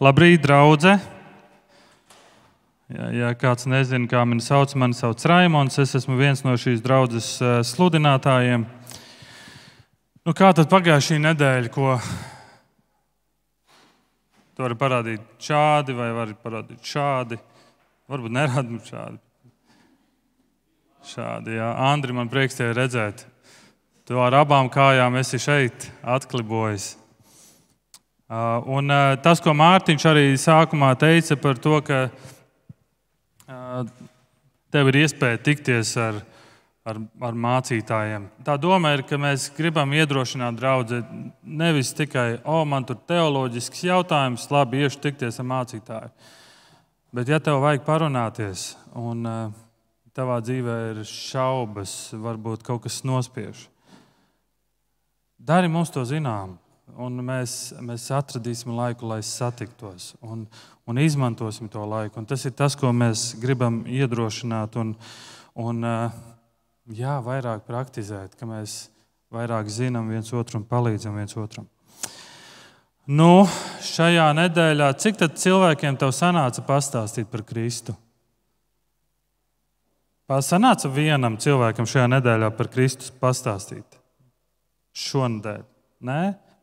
Labrīt, draugi! Ja, ja kāds nezina, kā mani sauc, mani sauc Raimons. Es esmu viens no šīs draudzes eh, sludinātājiem. Nu, kā tad pagāja šī nedēļa, ko tu vari parādīt šādi, vai vari parādīt šādi? Varbūt nerādīt šādi. Šādi, jā. Andri, man prieks tevi redzēt. Tu ar abām kājām esi šeit, atklibojis. Uh, un uh, tas, ko Mārtiņš arī sākumā teica par to, ka uh, tev ir iespēja tikties ar, ar, ar mācītājiem. Tā doma ir, ka mēs gribam iedrošināt draugu nevis tikai, o, man tur teoloģisks jautājums, labi, iešu tikties ar mācītāju. Bet, ja tev vajag parunāties un tavā dzīvē ir šaubas, varbūt kaut kas nospiež, dari mums to zinām un mēs, mēs atradīsim laiku, lai satiktos un, un izmantosim to laiku. Un tas ir tas, ko mēs gribam iedrošināt un, un jā, vairāk praktizēt, ka mēs vairāk zinām viens otru un palīdzam viens otram. Nu, šajā nedēļā, cik cilvēkiem tev sanāca pastāstīt par Kristu? Sanāca vienam cilvēkam šajā nedēļā par Kristu pastāstīt. Šonadēļ. Nē,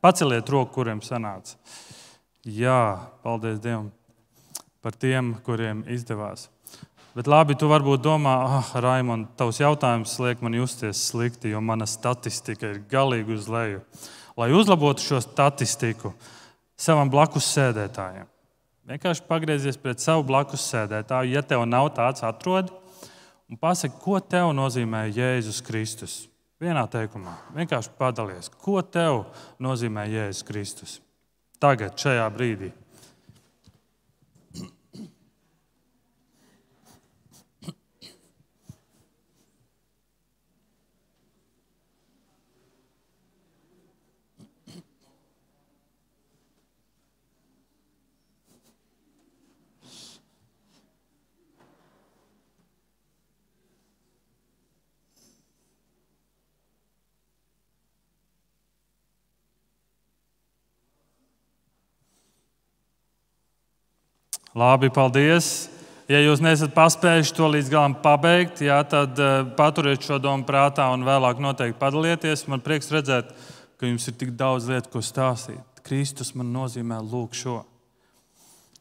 Paceliet roku, kuriem sanāca. Jā, paldies Dievam par tiem, kuriem izdevās. Bet labi, tu varbūt domā, ah, Raimond, tavs jautājums liek man justies slikti, jo mana statistika ir galīgi uz leju. Lai uzlabotu šo statistiku savam blakus sēdētājam, vienkārši pagriezies pret savu blakus sēdētāju, ja tev nav tāds, atrod un pasaki, ko tev nozīmē Jēzus Kristus. Vienā teikumā vienkārši padalies, ko tev nozīmē Jēzus Kristus tagad, šajā brīdī. Labi, paldies. Ja jūs nesat paspējuši to līdz galam pabeigt, jā, tad uh, paturiet šo domu prātā un vēlāk noteikti padalieties. Man prieks redzēt, ka jums ir tik daudz lietu, ko stāstīt. Kristus man nozīmē lūk šo.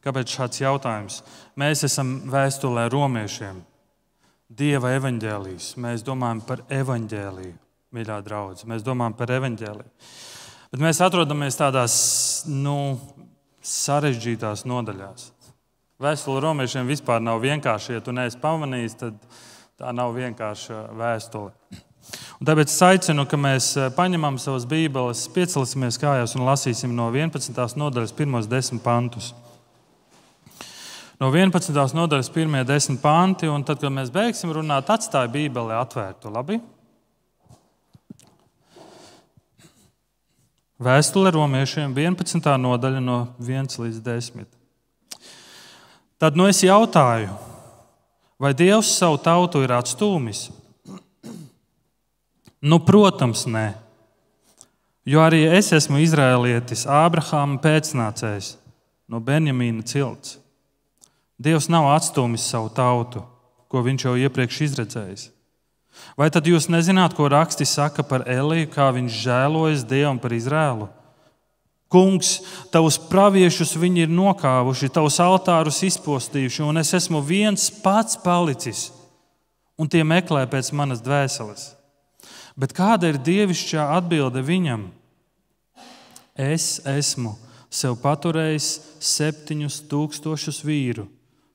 Kāpēc šāds jautājums? Mēs esam vēstulē romiešiem. Dieva evaņģēlijas. Mēs domājam par evaņģēliju, mīļā draudzene. Mēs domājam par evaņģēliju. Bet mēs atrodamies tādās nu, sarežģītās nodaļās. Vēstule romiešiem vispār nav vienkārša. Ja tu neesi pamanījis, tad tā nav vienkārša vēstule. Un tāpēc es aicinu, ka mēs eh, paņemam savas bībeles, piecelsimies kājās un lasīsim no 11. nodaļas pirmos desmit pantus. No 11. nodaļas pirmie desmit panti, un tad, kad mēs beigsim runāt, atstāj Bībeli atvērtu. Labi? Vēstule romiešiem 11. nodaļa no 1 līdz 10. Tad nu es jautāju, vai Dievs savu tautu ir atstūmis? Nu, protams, nē. Jo arī es esmu izrēlietis, Ābrahāma pēcnācējs no Benjamīna cilts. Dievs nav atstūmis savu tautu, ko viņš jau iepriekš izredzējis. Vai tad jūs nezināt, ko raksti saka par Eliju, kā viņš žēlojas Dievam par Izrēlu? Kungs, tavus praviešus viņi ir nokāvuši, tavus altārus izpostījuši, un es esmu viens pats palicis, un tie meklē pēc manas dvēseles. Bet kāda ir dievišķā atbilde viņam? Es esmu sev paturējis septiņus tūkstošus vīru,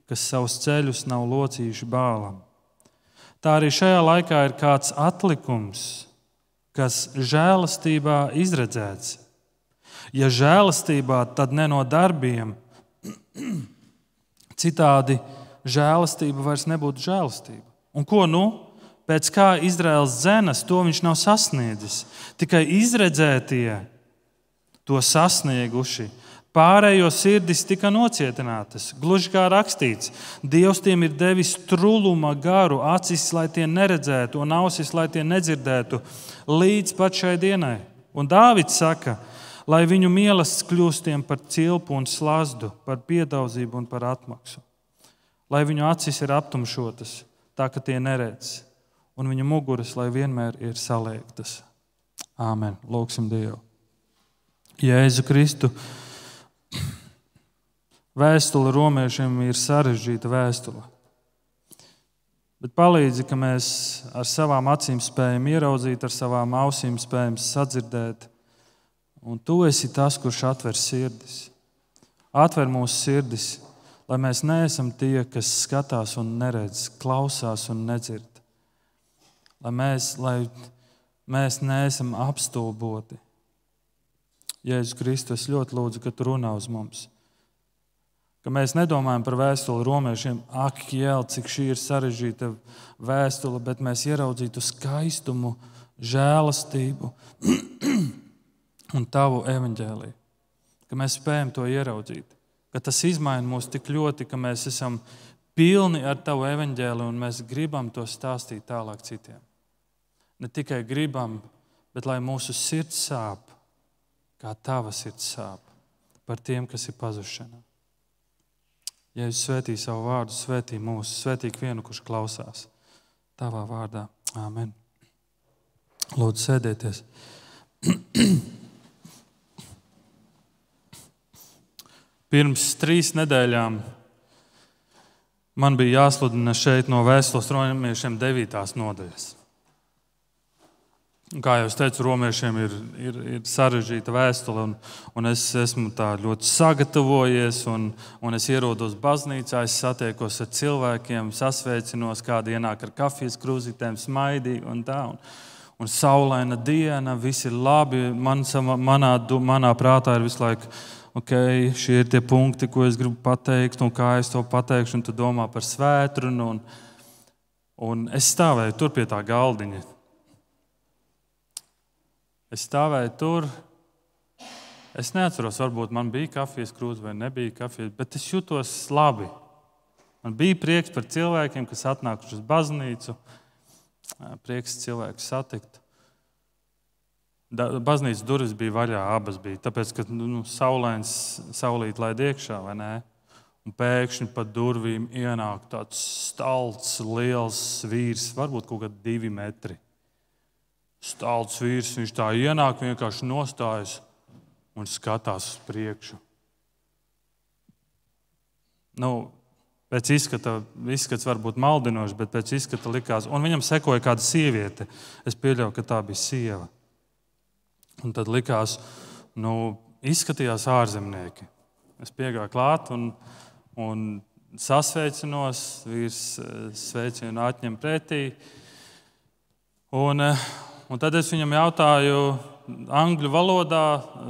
kas savus ceļus nav locījuši bālam. Tā arī šajā laikā ir kāds atlikums, kas žēlastībā izredzēts Ja žēlastībā, tad ne no darbiem. Citādi žēlastība vairs nebūtu žēlastība. Un ko nu? Pēc kā Izraels zemes to viņš nav sasniedzis. Tikai izredzētie to sasnieguši. Pārējo sirdis tika nocietinātas. Gluži kā rakstīts, Dievs tiem ir devis truluma garu, acis, lai tie neredzētu, un ausis, lai tie nedzirdētu, līdz pat šai dienai. Un Dāvids saka, lai viņu mīlestības kļūstiem par cilpu un slazdu, par piedaudzību un par atmaksu. Lai viņu acis ir aptumšotas, tā ka tie neredz, un viņa muguras, lai vienmēr ir saliektas. Āmen. Lūksim Dievu. Jēzu Kristu. Vēstule romiešiem ir sarežģīta vēstule. Bet palīdzi, ka mēs ar savām acīm spējam ieraudzīt, ar savām ausīm spējam sadzirdēt. Un tu esi tas, kurš atver sirdis. Atver mūsu sirdis, lai mēs neesam tie, kas skatās un neredz, klausās un nedzird. Lai mēs, lai mēs neesam apstulboti. Jēzus Kristus, es ļoti lūdzu, ka tu runā uz mums ka mēs nedomājam par vēstuli romiešiem, ak, jēl, cik šī ir sarežģīta vēstule, bet mēs ieraudzītu skaistumu, žēlastību un tavu evaņģēlīju. Ka mēs spējam to ieraudzīt, ka tas izmaina mūs tik ļoti, ka mēs esam pilni ar tavu evaņģēliju un mēs gribam to stāstīt tālāk citiem. Ne tikai gribam, bet lai mūsu sirds sāp, kā tava sirds sāp par tiem, kas ir pazušanā. Ja jūs svētī savu vārdu, svētī mūsu, svētī vienu, kurš klausās. Tavā vārdā. Āmen. Lūdzu, sēdieties. Pirms trīs nedēļām man bija jāsludina šeit no vēstules romiešiem devītās nodaļas. Kā jau teicu, romiešiem ir, ir, ir sarežģīta vēstule, un, un es esmu ļoti sagatavojies. Un, un es ierodos baznīcā, es satiekos ar cilvēkiem, sasveicinos, kāda ienāk ar kafijas krūzītēm, smaidīgi un tā. Un, un saulaina diena, viss ir labi. Man, manā, manā prātā ir visu laiku, ok, šie ir tie punkti, ko es gribu pateikt, un kā es to pateikšu. Un tu domā par svētkrunu. Un, un es stāvēju tur pie tā galdiņa Es stāvēju tur. Es neatceros, varbūt man bija kafijas krūze vai nebija kafijas, bet es jutos labi. Man bija prieks par cilvēkiem, kas atnākuši uz baznīcu. Prieks cilvēku satikt. Baznīcas durvis bija vaļā, abas bija. Tāpēc, ka nu, nu saulains, saulīt laid iekšā, vai ne? Un pēkšņi pa durvīm ienāk tāds stalts, liels vīrs, varbūt kaut kādi divi metri stāsts vīrs. Viņš tā ienāk, vienkārši nostājas un skatās uz priekšu. Nu, pēc izskata, izskats var būt maldinošs, bet pēc izskata likās, un viņam sekoja kāda sieviete. Es pieļauju, ka tā bija sieva. Un tad likās, nu, izskatījās ārzemnieki. Es piegāju klāt un, un sasveicinos, vīrs eh, sveicienu atņem pretī. Un, uh, Un tad es viņam jautāju, angļu valodā,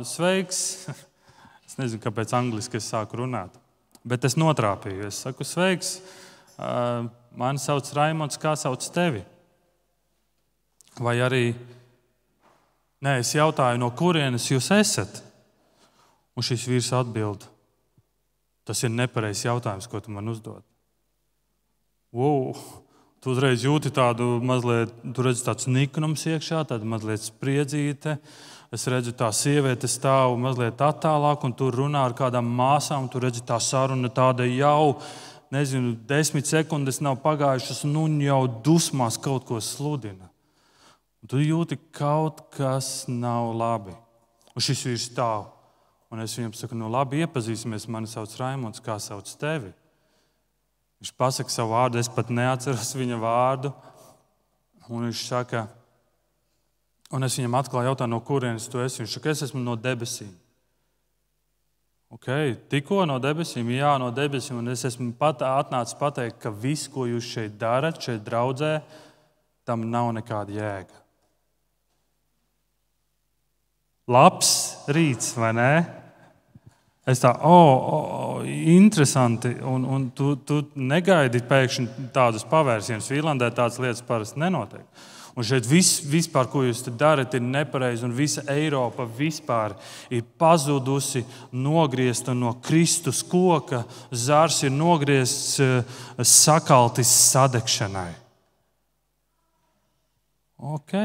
sveiks. Es nezinu, kāpēc angliski es sāku runāt, bet es notrāpīju. Es saku, sveiks, mani sauc Raimons, kā sauc tevi? Vai arī, nē, es jautāju, no kurienes jūs esat? Un šis vīrs atbild, tas ir nepareizs jautājums, ko tu man uzdod. Wow, Tu uzreiz jūti tādu mazliet, tu redzi tāds niknums iekšā, tāda mazliet spriedzīte. Es redzu, tā sieviete stāv mazliet attālāk, un tur runā ar kādām māsām. Tu redzi, tā saruna tāda jau, nezinu, desmit sekundes nav pagājušas, un nu jau dusmās kaut ko sludina. Un tu jūti, ka kaut kas nav labi. Un šis vīrs stāv. Un es viņam saku, nu labi, iepazīsimies. Mani sauc Raimons, kā sauc tevi? Viņš pasaka savu vārdu, es pat neatceros viņa vārdu. Un viņš saka, un es viņam atkal jautāju, no kurienes tu esi. Viņš saka, es esmu no debesīm. Okay, tikko no debesīm, jā, no debesīm. Un es esmu pat atnācis pateikt, ka viss, ko jūs šeit darat, šeit draudzē, tam nav nekāda jēga. Labs rīts, vai ne? Es tā, oh, oh interesanti. Un, un tu, tu negaidi pēkšņi tādus pavērsienus. Vīlandē tādas lietas parasti nenotiek. Un šeit viss, vispār, ko jūs darat, ir nepareizi. Un visa Eiropa vispār ir pazudusi, nogriezta no Kristus koka. Zārs ir nogriezts sakaltis sadegšanai. Ok.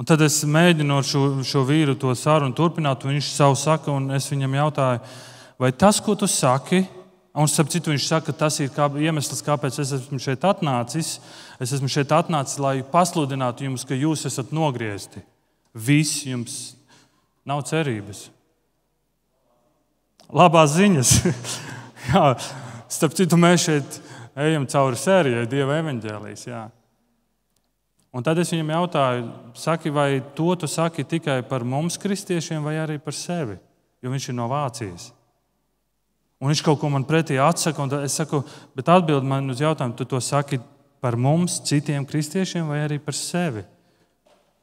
Un tad es mēģinu ar šo, šo vīru to sarunu turpināt, un viņš savu saka, un es viņam jautāju, vai tas, ko tu saki, un starp citu viņš saka, tas ir kā iemesls, kāpēc es esmu šeit atnācis. Es esmu šeit atnācis, lai pasludinātu jums, ka jūs esat nogriezti. Viss jums nav cerības. Labās ziņas. Jā, starp citu, mēs šeit ejam cauri sērijai Dieva evaņģēlijas. Un tad es viņam jautāju, saki, vai to tu saki tikai par mums, kristiešiem, vai arī par sevi? Jo viņš ir no Vācijas. Un viņš kaut ko man pretī atsaka, un es saku, bet atbild man uz jautājumu, tu to saki par mums, citiem kristiešiem, vai arī par sevi?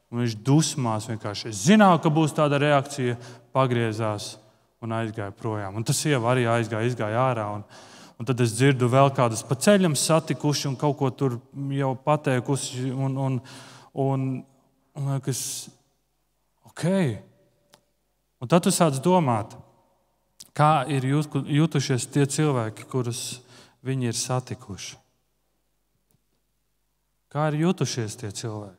Un viņš dusmās vienkārši. Es zināju, ka būs tāda reakcija, pagriezās un aizgāja projām. Un tas sieva arī aizgāja, izgāja ārā. Un, Un tad es dzirdu vēl kādus pa ceļam satikuši un kaut ko tur jau pateikusi. Un, un, un, un liekas, ok. Un tad tu sāc domāt, kā ir jutušies tie cilvēki, kurus viņi ir satikuši. Kā ir jutušies tie cilvēki?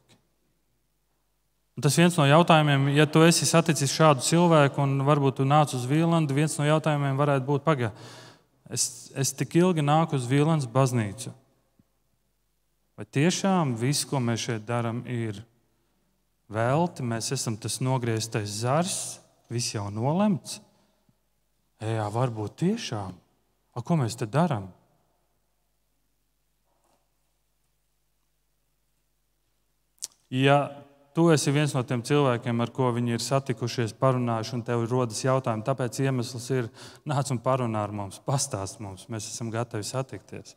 Un tas viens no jautājumiem, ja tu esi saticis šādu cilvēku un varbūt tu nāc uz Vīlandu, viens no jautājumiem varētu būt pagaidām es, es tik ilgi nāku uz Vilnas baznīcu. Vai tiešām viss, ko mēs šeit darām, ir velti? Mēs esam tas nogrieztais zars, viss jau nolemts. Jā, varbūt tiešām. A, ko mēs te darām? Ja tu esi viens no tiem cilvēkiem, ar ko viņi ir satikušies, parunājuši, un tev rodas jautājumi. Tāpēc iemesls ir nāc un parunā ar mums, pastāst mums, mēs esam gatavi satikties.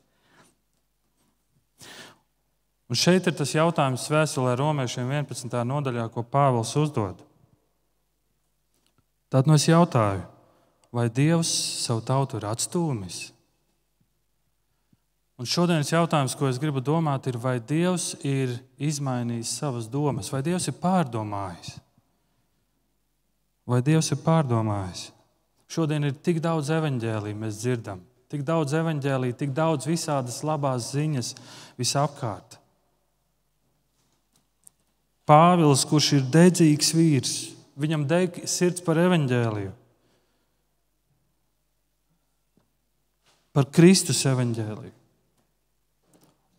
Un šeit ir tas jautājums vēstulē Romiešiem 11. nodaļā, ko Pāvils uzdod. Tad nu es jautāju, vai Dievs savu tautu ir atstūmis? Un šodienas jautājums, ko es gribu domāt, ir, vai Dievs ir izmainījis savas domas, vai Dievs ir pārdomājis? Vai Dievs ir pārdomājis? Šodien ir tik daudz evaņģēlīju, mēs dzirdam, tik daudz evaņģēlīju, tik daudz visādas labās ziņas visapkārt. Pāvils, kurš ir dedzīgs vīrs, viņam deg sirds par evaņģēliju, par Kristus evaņģēliju.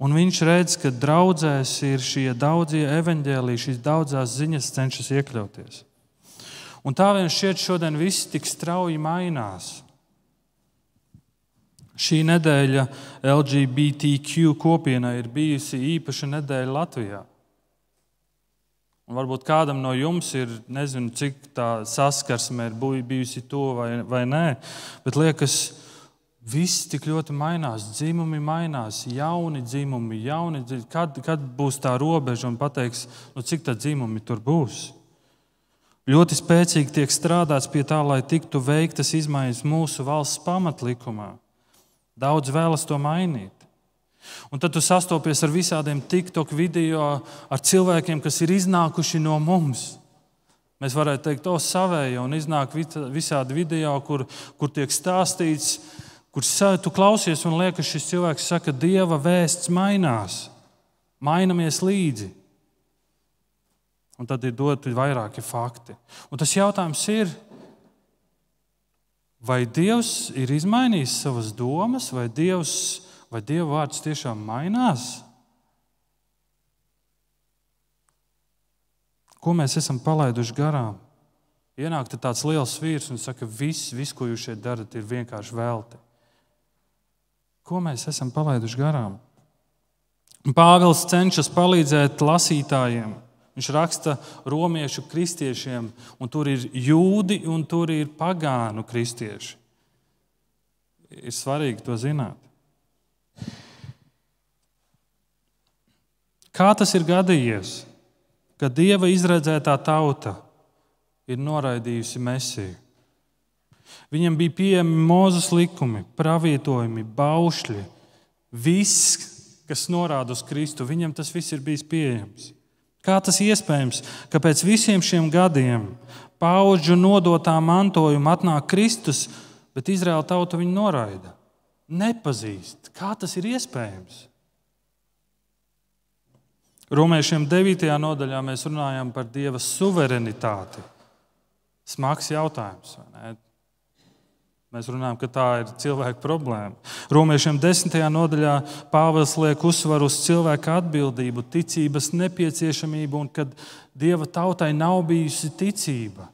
Un viņš redz, ka draudzēs ir šie daudzie evaņģēlīji, šīs daudzās ziņas cenšas iekļauties. Un tā vien šķiet, šodien viss tik strauji mainās. Šī nedēļa LGBTQ kopienai ir bijusi īpaša nedēļa Latvijā. Un varbūt kādam no jums ir, nezinu, cik tā saskarsme ir bijusi to vai, vai nē, bet liekas, ka Viss tik ļoti mainās, dzimumi mainās, jauni dzimumi, jauni dzimumi. Kad, kad būs tā robeža un pateiks, nu, cik tā dzimumi tur būs? Ļoti spēcīgi tiek strādāts pie tā, lai tiktu veiktas izmaiņas mūsu valsts pamatlikumā. Daudz vēlas to mainīt. Un tad tu sastopies ar visādiem TikTok video, ar cilvēkiem, kas ir iznākuši no mums. Mēs varētu teikt, to savējo, un iznāk visādi video, kur, kur tiek stāstīts, kurš tu klausies un liekas, šis cilvēks saka, Dieva vēsts mainās, mainamies līdzi. Un tad ir doti vairāki fakti. Un tas jautājums ir, vai Dievs ir izmainījis savas domas, vai, Dievs, vai Dieva vārds tiešām mainās? Ko mēs esam palaiduši garām? Ienāk tāds liels vīrs un saka, viss, vis, ko jūs šeit darat, ir vienkārši velti. Ko mēs esam palaiduši garām? Pāvils cenšas palīdzēt lasītājiem. Viņš raksta romiešu kristiešiem, un tur ir jūdi un tur ir pagānu kristieši. Ir svarīgi to zināt. Kā tas ir gadījies, ka Dieva izredzētā tauta ir noraidījusi Mesiju? Viņam bija pieejami mūzes likumi, pravietojumi, baušļi, viss, kas norāda uz Kristu. Viņam tas viss ir bijis pieejams. Kā tas iespējams, ka pēc visiem šiem gadiem paudžu nodotā mantojuma atnāk Kristus, bet Izraēla tauta viņu noraida? Nepazīst. Kā tas ir iespējams? Romiešiem 9. nodaļā mēs runājam par Dieva suverenitāti. Smags jautājums. Mēs runājam, ka tā ir cilvēka problēma. Romiešiem 10. nodaļā Pāvils liek uzsvaru uz cilvēka atbildību, ticības nepieciešamību un ka Dieva tautai nav bijusi ticība.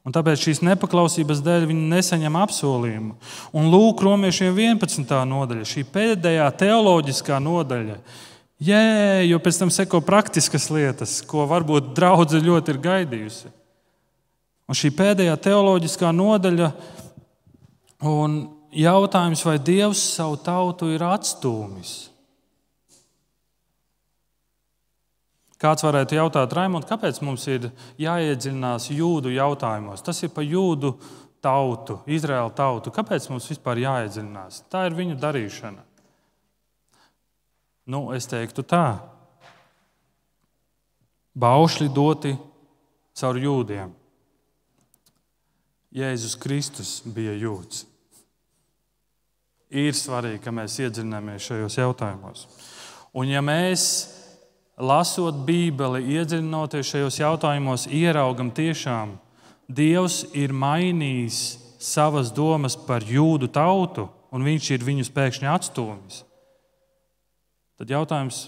Un tāpēc šīs nepaklausības dēļ viņi nesaņem apsolījumu. Un lūk, romiešiem 11. nodaļa, šī pēdējā teoloģiskā nodaļa. Jē, jo pēc tam seko praktiskas lietas, ko varbūt draudzene ļoti ir gaidījusi. Un šī pēdējā teoloģiskā nodaļa un jautājums, vai Dievs savu tautu ir atstūmis. Kāds varētu jautāt, Raimond, kāpēc mums ir jāiedziļinās jūdu jautājumos? Tas ir par jūdu tautu, Izraēlu tautu. Kāpēc mums vispār jāiedziļinās? Tā ir viņu darīšana. Nu, es teiktu tā. Baušļi doti caur jūdiem. Jēzus Kristus bija jūts. Ir svarīgi, ka mēs iedziļināmies šajos jautājumos. Un ja mēs, lasot Bībeli, iedziļinoties šajos jautājumos, ieraugam tiešām, Dievs ir mainījis savas domas par jūdu tautu, un viņš ir viņus pēkšņi atstūmis, tad jautājums,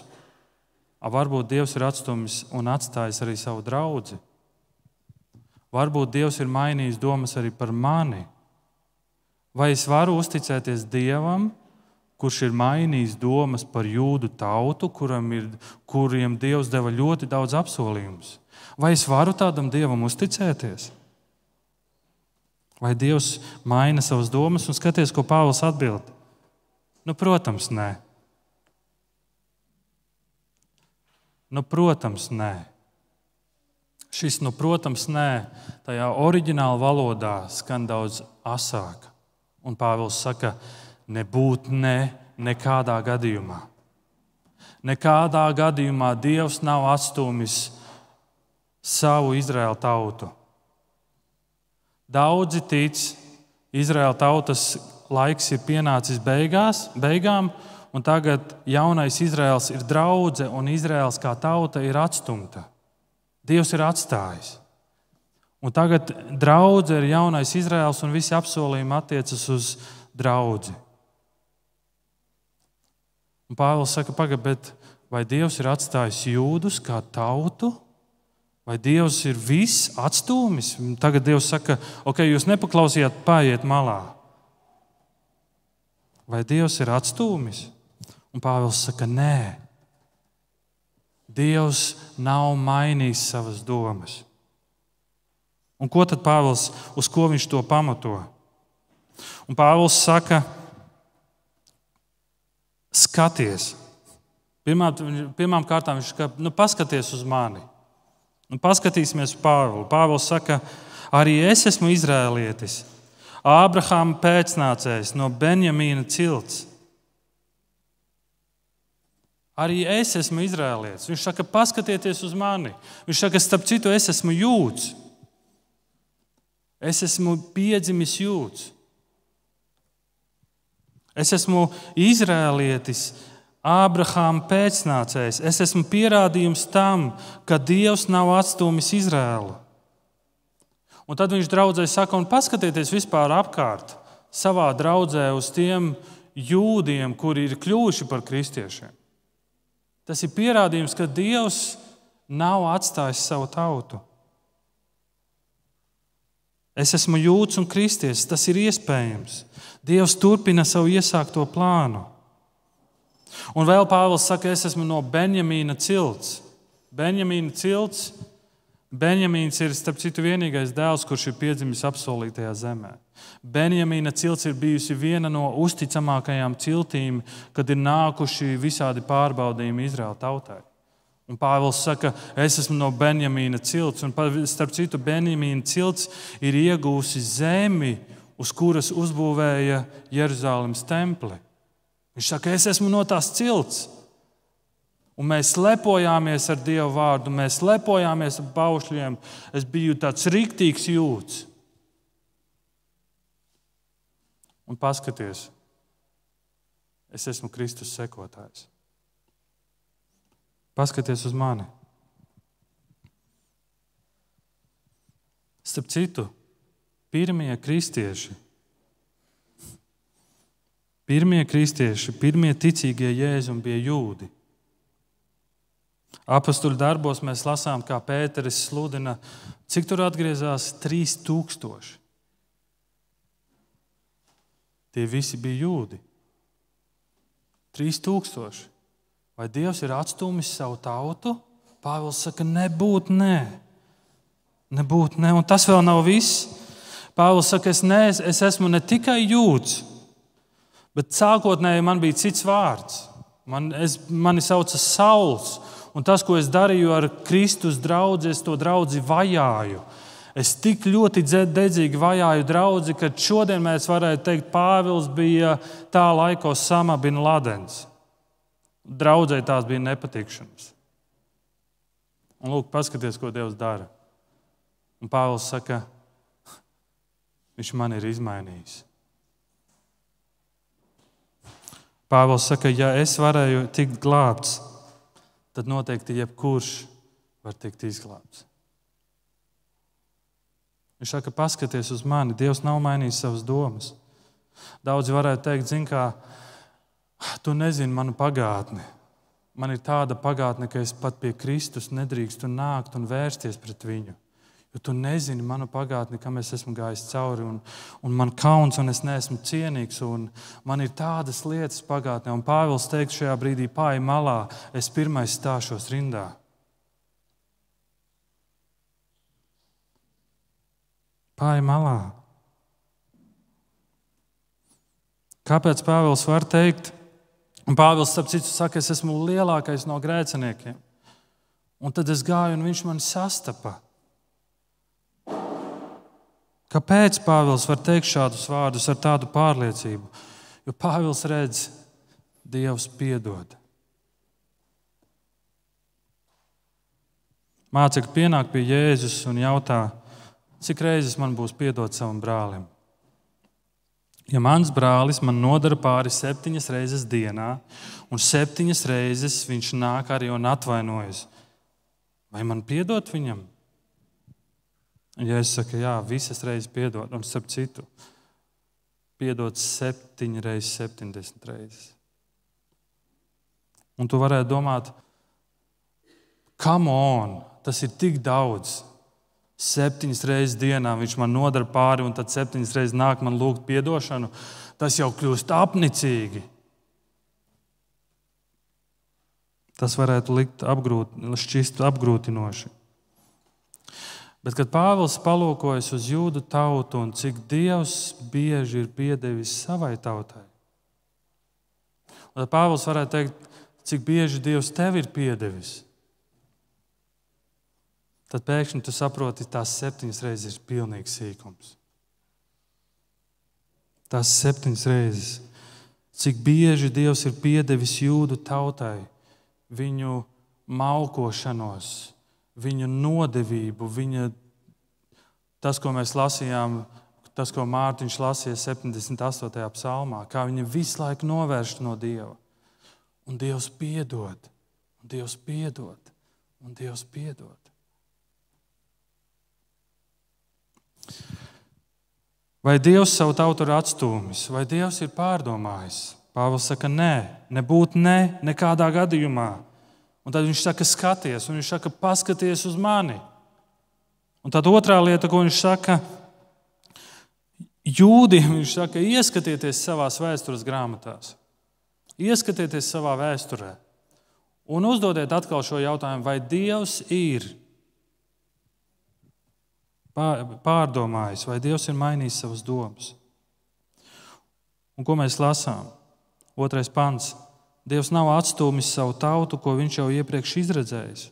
varbūt Dievs ir atstūmis un atstājis arī savu draugu. Varbūt Dievs ir mainījis domas arī par mani. Vai es varu uzticēties Dievam, kurš ir mainījis domas par jūdu tautu, ir, kuriem Dievs deva ļoti daudz apsolījumus? Vai es varu tādam Dievam uzticēties? Vai Dievs maina savas domas un skaties, ko Pāvils atbild? Nu, protams, nē. Nu, protams, nē. Šis, nu, protams, nē, tajā oriģinālā valodā skan daudz asāk. Un Pāvils saka, nebūt ne, nekādā gadījumā. Nekādā gadījumā Dievs nav atstūmis savu Izraēlu tautu. Daudzi tic, Izraēla tautas laiks ir pienācis beigās, beigām, un tagad jaunais Izraels ir draudzene, un Izraels kā tauta ir atstumta. Dievs ir atstājis. Un tagad draudzene ir jaunais Izraels, un visi apsolījumi attiecas uz draugu. Pāvils saka, pagaidi, vai Dievs ir atstājis jūdus kā tautu, vai Dievs ir viss atstūmis? Tagad Dievs saka, ok, jūs nepaklausījāt, paiet malā. Vai Dievs ir atstūmis? Un Pāvils saka, nē. Dievs nav mainījis savas domas. Un ko tad Pāvils, uz ko viņš to pamato? Un Pāvils saka, skaties. Pirmā, pirmām kārtām viņš saka, nu, paskaties uz mani. Un paskatīsimies uz Pāvilu. Pāvils saka, arī es esmu izrēlietis, Ābrahāma pēcnācējs no Benjamīna cilts. Arī es esmu izrēlietis. Viņš saka, paskatieties uz mani. Viņš saka, starp citu, es esmu jūts. Es esmu piedzimis jūts. Es esmu izrēlietis, Ābrahāma pēcnācējs. Es esmu pierādījums tam, ka Dievs nav atstūmis Izrēlu. Un tad viņš draudzē saka, un paskatieties vispār apkārt savā draudzē uz tiem jūdiem, kuri ir kļuvuši par kristiešiem. Tas ir pierādījums, ka Dievs nav atstājis savu tautu. Es esmu jūts un kristies, tas ir iespējams. Dievs turpina savu iesākto plānu. Un vēl Pāvils saka, es esmu no Benjamīna cilts. Benjamīna cilts Benjamīns ir, starp citu, vienīgais dēls, kurš ir piedzimis apsolītajā zemē. Benjamīna cilts ir bijusi viena no uzticamākajām ciltīm, kad ir nākuši visādi pārbaudījumi Izraēla tautai. Un Pāvils saka, es esmu no Benjamīna cilts, un starp citu, Benjamīna cilts ir iegūsi zemi, uz kuras uzbūvēja Jeruzalemes templi. Viņš saka, es esmu no tās cilts. Un mēs lepojāmies ar Dieva vārdu, mēs lepojāmies ar paušļiem. Es biju tāds rīktīgs jūts. Un paskaties, es esmu Kristus sekotājs. Paskaties uz mani. Starp citu, pirmie kristieši, pirmie kristieši, pirmie ticīgie jēzumi bija jūdi. Apostoli darbos mēs lasām, kā Pēteris sludina, cik tur atgriezās 3000. Tie visi bija jūdi. 3000. Vai Dievs ir atstūmis savu tautu? Pāvils saka, nebūt nē. Nebūt nē. Un tas vēl nav viss. Pāvils saka, es, ne, es esmu ne tikai jūds, bet sākotnēji man bija cits vārds. Man, es, mani sauca Sauls un tas, ko es darīju ar Kristus draugu, es to draugu vajāju. Es tik ļoti dedzīgi vajāju draugu, ka šodien mēs varētu teikt, Pāvils bija tā laikos samabina ladens. Draudzēji tās bija nepatikšanas. Un lūk, paskatieties, ko Dievs dara. Un Pāvils saka, viņš man ir izmainījis. Pāvils saka, ja es varēju tikt glābts, tad noteikti jebkurš var tikt izglābts. Viņš saka, paskaties uz mani, Dievs nav mainījis savas domas. Daudzi varētu teikt, zini, kā tu nezini manu pagātni. Man ir tāda pagātne, ka es pat pie Kristus nedrīkstu nākt un vērsties pret viņu. Jo tu nezini manu pagātni, kam es esmu gājis cauri, un, un man kauns, un es neesmu cienīgs, un man ir tādas lietas pagātnē. Un Pāvils teiks šajā brīdī, pāri malā, es pirmais stāšos rindā. Pāri malā. Kāpēc Pāvils var teikt, un Pāvils, starp citu, saka, es esmu lielākais no grēciniekiem. Un tad es gāju, un viņš man sastapa. Kāpēc Pāvils var teikt šādus vārdus ar tādu pārliecību? Jo Pāvils redz, Dievs piedod. Mācekļi pienāk pie Jēzus un jautā, cik reizes man būs piedot savam brālim. Ja mans brālis man nodara pāri septiņas reizes dienā, un septiņas reizes viņš nāk arī un atvainojas, vai man piedot viņam? Ja es saku, jā, visas reizes piedod, un starp citu, piedod septiņas reizes, septiņdesmit reizes. Un tu varētu domāt, come on, tas ir tik daudz. Septiņas reizes dienā viņš man nodara pāri, un tad septiņas reizes nāk man lūgt atdošanu. Tas jau kļūst apnicīgi. Tas varētu likt apgrūt, šķist apgrūtinoši. Bet, kad Pāvils palūkojas uz jūdu tautu un cik Dievs bieži ir piedevis savai tautai, tad Pāvils varētu teikt, cik bieži Dievs tev ir piedevis. Tad pēkšņi tu saproti, ka tās septiņas reizes ir pilnīgs sīkums. Tās septiņas reizes, cik bieži Dievs ir piedevis jūdu tautai, viņu malkošanos, viņa nodevību, viņa, tas, ko mēs lasījām, tas, ko Mārtiņš lasīja 78. psalmā, kā viņa visu laiku novērš no Dieva. Un Dievs piedod, un Dievs piedod, un Dievs piedod. Vai Dievs savu tautu ir atstūmis, vai Dievs ir pārdomājis? Pāvils saka, nē, nebūt nē, nekādā gadījumā. Un tad viņš saka, skaties, un viņš saka, paskaties uz mani. Un tad otrā lieta, ko viņš saka, jūdiem, viņš saka, ieskatieties savā vēstures grāmatās, ieskatieties savā vēsturē. Un uzdodiet atkal šo jautājumu, vai Dievs ir pārdomājis, vai Dievs ir mainījis savas domas. Un ko mēs lasām? Otrais pants. Dievs nav atstūmis savu tautu, ko viņš jau iepriekš izredzējis.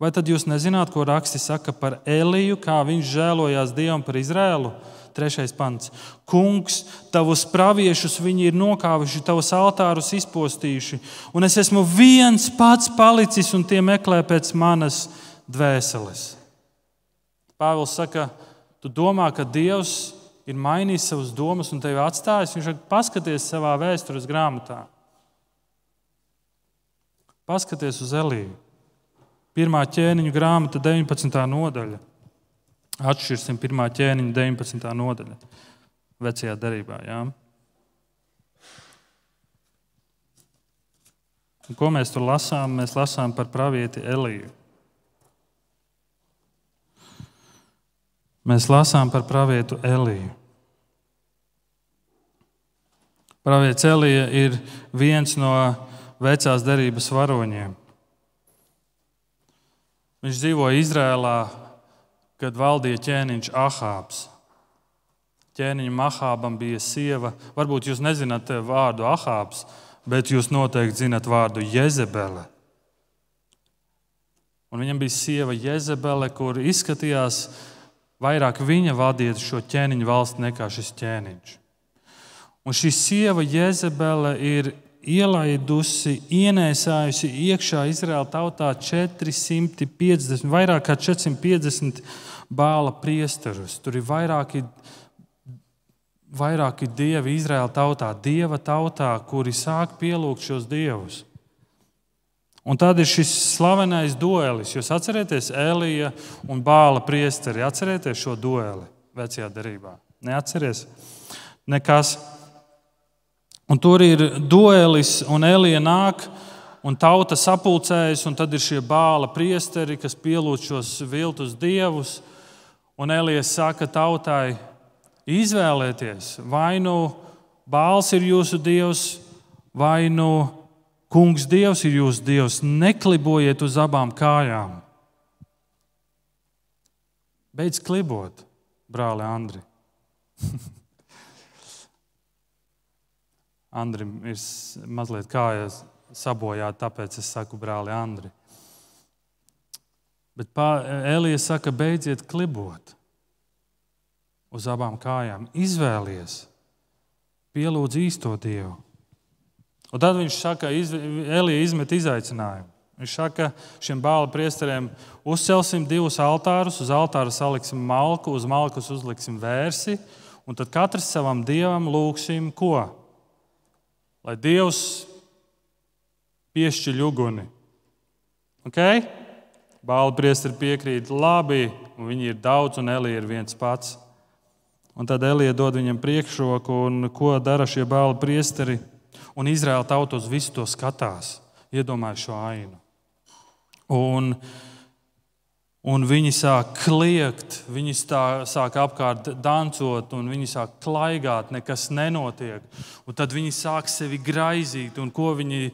Vai tad jūs nezināt, ko raksti saka par Eliju, kā viņš žēlojās Dievam par Izrēlu? Trešais pants. Kungs, tavus praviešus viņi ir nokāvuši, tavus altārus izpostījuši, un es esmu viens pats palicis, un tie meklē pēc manas dvēseles. Pāvils saka, tu domā, ka Dievs ir mainījis savas domas un tevi atstājis. Viņš saka, paskaties savā vēstures grāmatā. Paskaties uz Eliju. Pirmā ķēniņa grāmata, 19. nodaļa. Atšķirsim pirmā ķēniņa 19. nodaļa vecajā darbā. Ja? Ko mēs tur lasām? Mēs lasām par pravieti Eliju. Mēs lasām par pravietu Eliju. Pravietis Elija ir viens no vecās derības varoņiem. Viņš dzīvoja Izrēlā, kad valdīja ķēniņš Ahābs. Ķēniņam Ahābam bija sieva, varbūt jūs nezināt vārdu Ahābs, bet jūs noteikti zinat vārdu Jezebele. Un viņam bija sieva Jezebele, kur izskatījās, vairāk viņa vadīja šo ķēniņu valsti nekā šis ķēniņš. Un šī sieva Jezebele ir ielaidusi, ienēsājusi iekšā Izraēla tautā 450, vairāk kā 450 bāla priesterus. Tur ir vairāki, vairāki dievi Izraēla tautā, dieva tautā, kuri sāk pielūgt šos dievus. Un tad ir šis slavenais duelis. Jūs atcerieties Elija un Bāla priesteri. Atcerieties šo dueli vecajā darbā. Neatcerieties? Nekas. Un tur ir duelis, un Elija nāk, un tauta sapulcējas, un tad ir šie bāla priesteri, kas pielūdz šos viltus dievus. Un Elija saka tautai, izvēlieties, vai nu bāls ir jūsu dievs, vai nu kungs dievs ir jūsu dievs. Neklibojiet uz abām kājām. Beidz klibot, brāli Andri. Andrim ir mazliet kājas sabojāta, tāpēc es saku brāli Andri. Bet Elija saka, beidziet klibot uz abām kājām. Izvēlies, pielūdz īsto Dievu. Un tad viņš saka, Elija izmet izaicinājumu. Viņš saka, šiem bāla priesteriem uzcelsim divus altārus. Uz altāra saliksim malku, uz malkas uzliksim vērsi, un tad katrs savam dievam lūgsim ko? lai Dievs piešķiļ uguni. Okay? Bāla priesteri piekrīt, labi, un viņi ir daudz, un Elija ir viens pats. Un tad Elija dod viņam priekšroku, un ko dara šie bāla priesteri? Un Izraēla tautos visu to skatās, iedomājas šo ainu. Un Un viņi sāk kliegt, viņi stā, sāk apkārt dancot, un viņi sāk klaigāt, nekas nenotiek. Un tad viņi sāk sevi graizīt, un ko viņi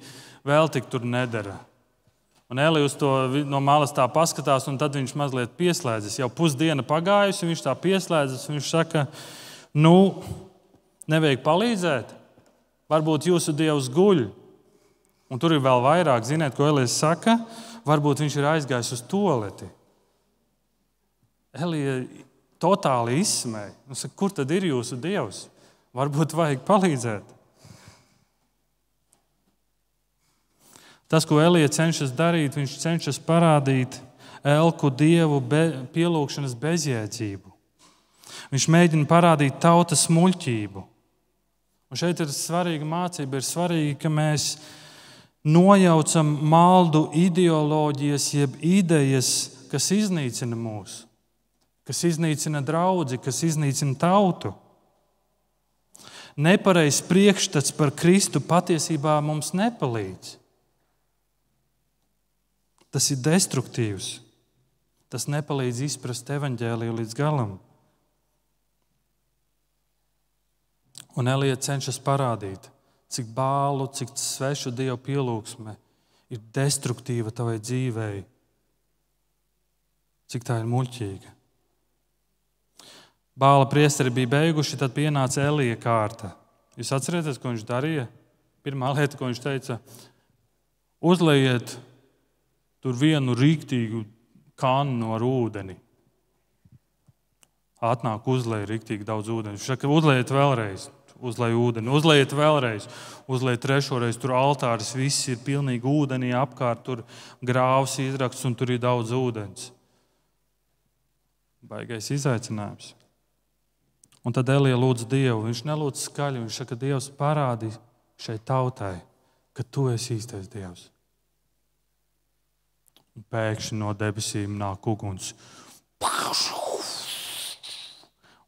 vēl tik tur nedara. Un uz to no malas tā paskatās, un tad viņš mazliet pieslēdzas. Jau pusdiena pagājusi, viņš tā pieslēdzas. Viņš saka, nu, nevajag palīdzēt. Varbūt jūsu dievs guļ. Un tur ir vēl vairāk, ziniet, ko Elija saka. Varbūt viņš ir aizgājis uz toleti. Elija totāli izsmēja. Nu, saka, kur tad ir jūsu dievs? Varbūt vajag palīdzēt. Tas, ko Elija cenšas darīt, viņš cenšas parādīt elku dievu be, pielūgšanas bezjēdzību. Viņš mēģina parādīt tautas muļķību. Un šeit ir svarīga mācība. Ir svarīgi, ka mēs nojaucam maldu ideoloģijas, jeb idejas, kas iznīcina mūsu kas iznīcina draugu, kas iznīcina tautu. Nepareizs priekšstats par Kristu patiesībā mums nepalīdz. Tas ir destruktīvs. Tas nepalīdz izprast evaņģēliju līdz galam. Un Elija cenšas parādīt, cik bālu, cik svešu dievu pielūgsme ir destruktīva tavai dzīvei, cik tā ir muļķīga. Bāla priesteri bija beiguši, tad pienāca Elija kārta. Jūs atcerieties, ko viņš darīja? Pirmā lieta, ko viņš teica, uzliejiet tur vienu rīktīgu kannu ar ūdeni. Atnāk, uzliejiet rīktīgi daudz ūdeni. Viņš saka, uzliejiet vēlreiz, uzliejiet ūdeni, uzliejiet vēlreiz, uzliejiet trešoreiz. Tur altāris viss ir pilnīgi ūdenī apkārt, tur grāvs izraksts un tur ir daudz ūdens. Baigais izaicinājums. Un tad Elija lūdz Dievu. Viņš nelūdz skaļi. Viņš saka, Dievs, parādi šai tautai, ka tu esi īstais Dievs. un pēkšņi no debesīm nāk uguns.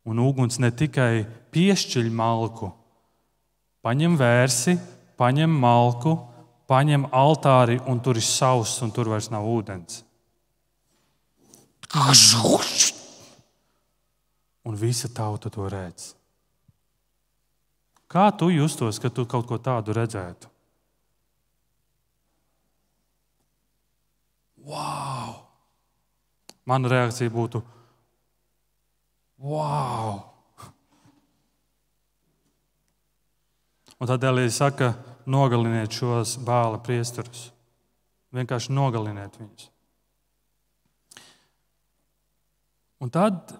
Un uguns ne tikai piešķiļ malku, paņem vērsi, paņem malku, paņem altāri, un tur ir sauss, un tur vairs nav ūdens. Un visa tauta to redz. Kā tu justos, kad tu kaut ko tādu redzētu? Wow! Mana reakcija būtu: Wow! Un tad Elīze saka, nogaliniet šos bāla priesturus. Vienkārši nogaliniet viņus. Un tad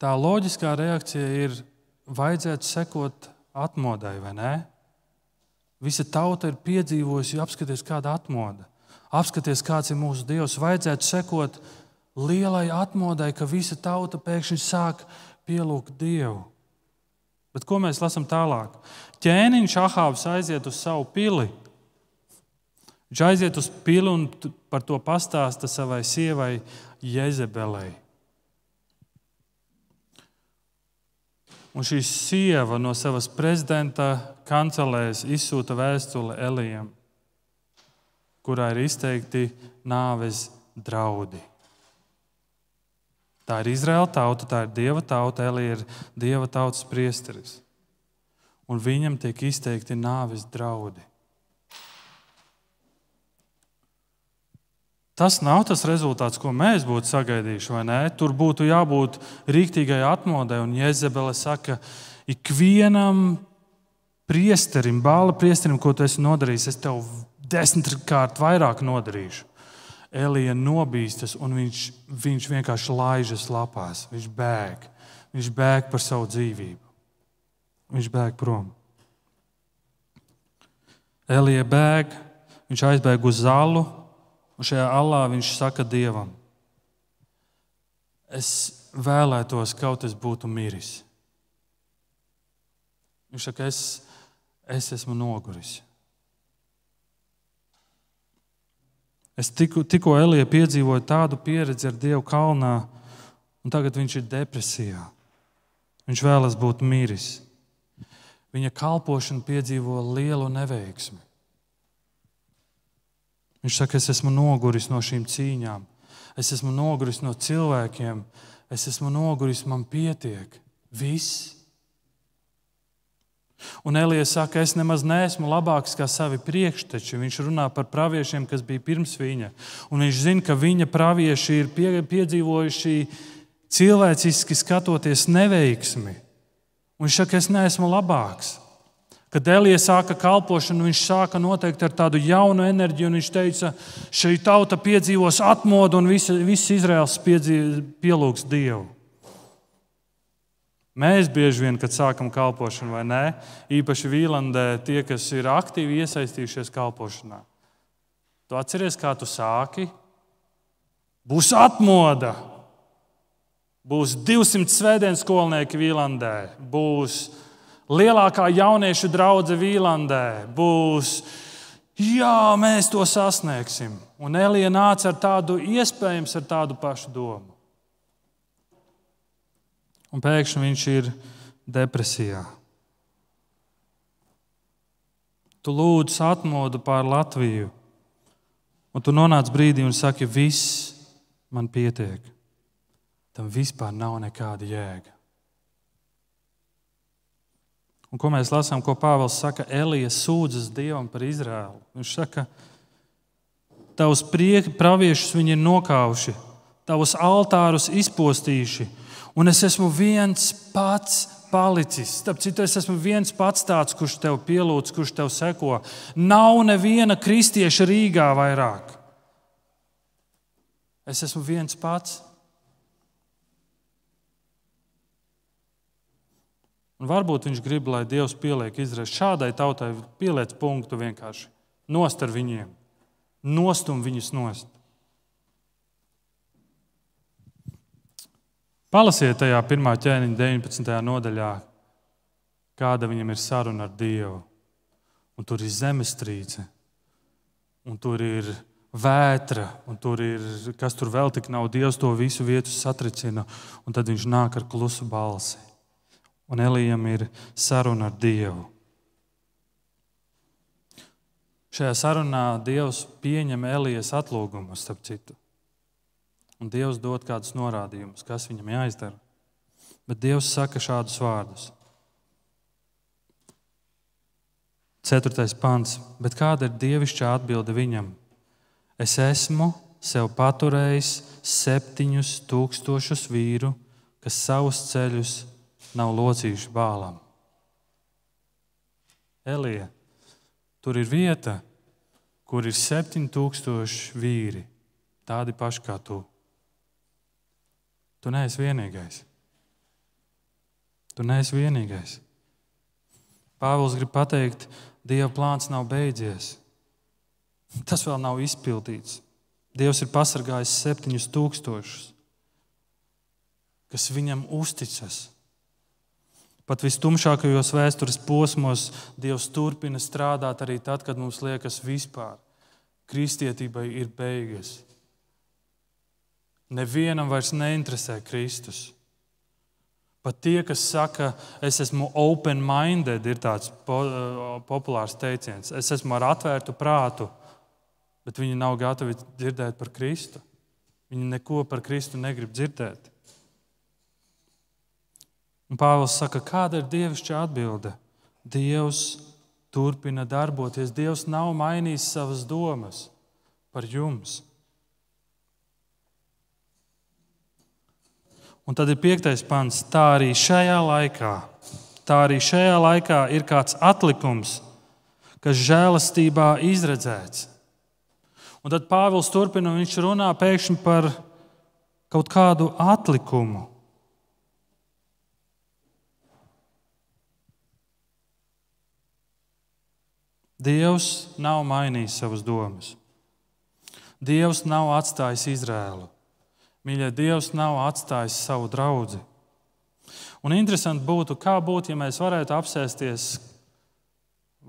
tā loģiskā reakcija ir, vajadzētu sekot atmodai, vai ne? Visa tauta ir piedzīvojusi, apskaties, kāda atmoda. Apskaties, kāds ir mūsu Dievs. Vajadzētu sekot lielai atmodai, ka visa tauta pēkšņi sāk pielūgt Dievu. Bet ko mēs lasām tālāk? Ķēniņš Ahāvs aiziet uz savu pili. Viņš aiziet uz pili un par to pastāsta savai sievai Jezebelei. Un šī sieva no savas prezidenta kancelēs izsūta vēstuli Elijam, kurā ir izteikti nāves draudi. Tā ir Izraela tauta, tā ir Dieva tauta, Elija ir Dieva tautas priesteris. Un viņam tiek izteikti nāves draudi. Tas nav tas rezultāts, ko mēs būtu sagaidījuši, vai ne? Tur būtu jābūt rīktīgai atmodai, un Jēzebele saka, ikvienam priesterim, bāla priesterim, ko tu esi nodarījis, es tev desmitkārt vairāk nodarīšu. Elija nobīstas un viņš, viņš vienkārši laižas lapās. Viņš bēg. Viņš bēg par savu dzīvību. Viņš bēg prom. Elija bēg, viņš aizbēg uz zalu, un šajā alā viņš saka dievam: Es vēlētos, kaut es būtu miris. Viņš saka, es, es esmu noguris. Es tikko, tikko Elija piedzīvoju tādu pieredzi ar Dievu kalnā, un tagad viņš ir depresijā. Viņš vēlas būt miris. Viņa kalpošana piedzīvo lielu neveiksmi. Viņš saka, es esmu noguris no šīm cīņām, es esmu noguris no cilvēkiem, es esmu noguris, man pietiek. Viss. Un Elija saka, es nemaz neesmu labāks kā savi priekšteči. Viņš runā par praviešiem, kas bija pirms viņa. Un viņš zina, ka viņa pravieši ir pie, piedzīvojuši cilvēciski skatoties neveiksmi. Un viņš saka, es neesmu labāks. Kad Elija sāka kalpošanu, viņš sāka noteikti ar tādu jaunu enerģiju. Viņš teica, šī tauta piedzīvos atmodu un viss, viss Izraels pielūgs Dievu. Mēs bieži vien, kad sākam kalpošanu, vai ne, īpaši Vīlandē, tie, kas ir aktīvi iesaistījušies kalpošanā, tu atceries, kā tu sāki? Būs atmoda, būs 200 svētdienas skolnieki Vīlandē, būs lielākā jauniešu draudzene Vīlandē, būs, jā, mēs to sasniegsim. Un Elija nāca ar tādu, iespējams, ar tādu pašu domu un pēkšņi viņš ir depresijā. Tu lūdz atmodu pār Latviju, un tu nonāc brīdī un saki, viss man pietiek. Tam vispār nav nekāda jēga. Un ko mēs lasām, ko Pāvils saka? Elija sūdzas Dievam par Izrēlu. Viņš saka, tavus praviešus viņi ir nokauši, tavus altārus izpostījuši, un es esmu viens pats palicis. Starp citu, es esmu viens pats tāds, kurš tev pielūdz, kurš tev seko. Nav neviena kristieša Rīgā vairāk. Es esmu viens pats. Un varbūt viņš grib, lai Dievs pieliek Izraēlu šādai tautai, pieliec punktu vienkārši. Nost ar viņiem, nostum viņus nost. Palasiet tajā pirmā ķēniņa 19. nodaļā, kāda viņam ir saruna ar Dievu. Un tur ir zemestrīce, un tur ir vētra, un tur ir kas tur vēl tik nav. Dievs to visu vietu satricina, un tad viņš nāk ar klusu balsi. Un Elijam ir saruna ar Dievu. Šajā sarunā Dievs pieņem Elijas atlūgumu, starp citu. Un Dievs dod kādus norādījumus, kas viņam jāizdara. Bet Dievs saka šādus vārdus. Ceturtais pants. Bet kāda ir dievišķā atbilde viņam? Es esmu sev paturējis septiņus tūkstošus vīru, kas savus ceļus nav locījuši bālam. Elija, tur ir vieta, kur ir septiņi tūkstoši vīri, tādi paši kā tu. Tu neesi vienīgais. Tu neesi vienīgais. Pāvils grib pateikt, Dieva plāns nav beidzies. Tas vēl nav izpildīts. Dievs ir pasargājis septiņus tūkstošus, kas viņam uzticas. Pat vistumšākajos vēstures posmos Dievs turpina strādāt arī tad, kad mums liekas, vispār kristietībai ir beigas. Nevienam vairs neinteresē Kristus. Pat tie, kas saka, es esmu open-minded, ir tāds po, populārs teiciens. Es esmu ar atvērtu prātu bet viņi nav gatavi dzirdēt par Kristu. Viņi neko par Kristu negrib dzirdēt. Un Pāvils saka, kāda ir dievišķa atbilde? Dievs turpina darboties. Dievs nav mainījis savas domas par jums. Un tad ir piektais pants. Tā arī šajā laikā, tā arī šajā laikā ir kāds atlikums, kas žēlastībā izredzēts. Un tad Pāvils turpina, viņš runā pēkšņi par kaut kādu atlikumu. Dievs nav mainījis savas domas. Dievs nav atstājis Izrēlu. Mīļie, Dievs nav atstājis savu draugu. Un interesanti būtu, kā būtu, ja mēs varētu apsēsties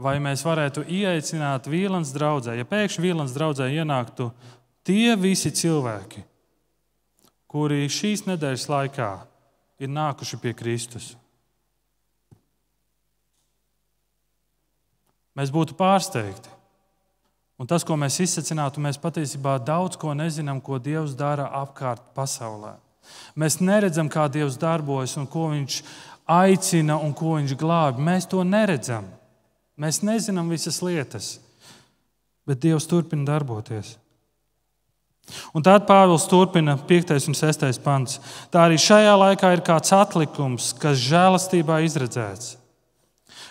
vai mēs varētu ieaicināt Vīlāns draugā, ja pēkšņi Vīlāns draugā ienāktu tie visi cilvēki, kuri šīs nedēļas laikā ir nākuši pie Kristus. Mēs būtu pārsteigti. Un tas, ko mēs izsacinātu, mēs patiesībā daudz ko nezinām, ko Dievs dara apkārt pasaulē. Mēs neredzam, kā Dievs darbojas un ko Viņš aicina un ko Viņš glābi. Mēs to neredzam. Mēs nezinām visas lietas, bet Dievs turpina darboties. Un tad Pāvils turpina 5. un 6. pants. Tā arī šajā laikā ir kāds atlikums, kas žēlastībā izredzēts.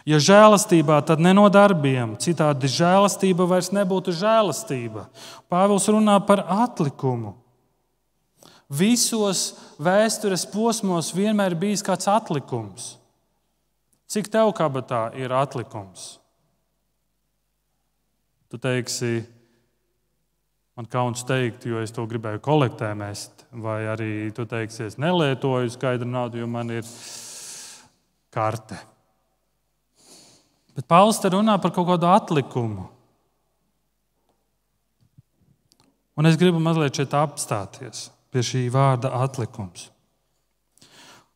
Ja žēlastībā, tad ne no darbiem, citādi žēlastība vairs nebūtu žēlastība. Pāvils runā par atlikumu. Visos vēstures posmos vienmēr bijis kāds atlikums. Cik tev kabatā ir atlikums? Tu teiksi, man kauns teikt, jo es to gribēju kolektē mest, vai arī tu teiksi, es nelietoju skaidru naudu, jo man ir karte. Bet Pāvils te runā par kaut kādu atlikumu. Un es gribu mazliet šeit apstāties pie šī vārda atlikums.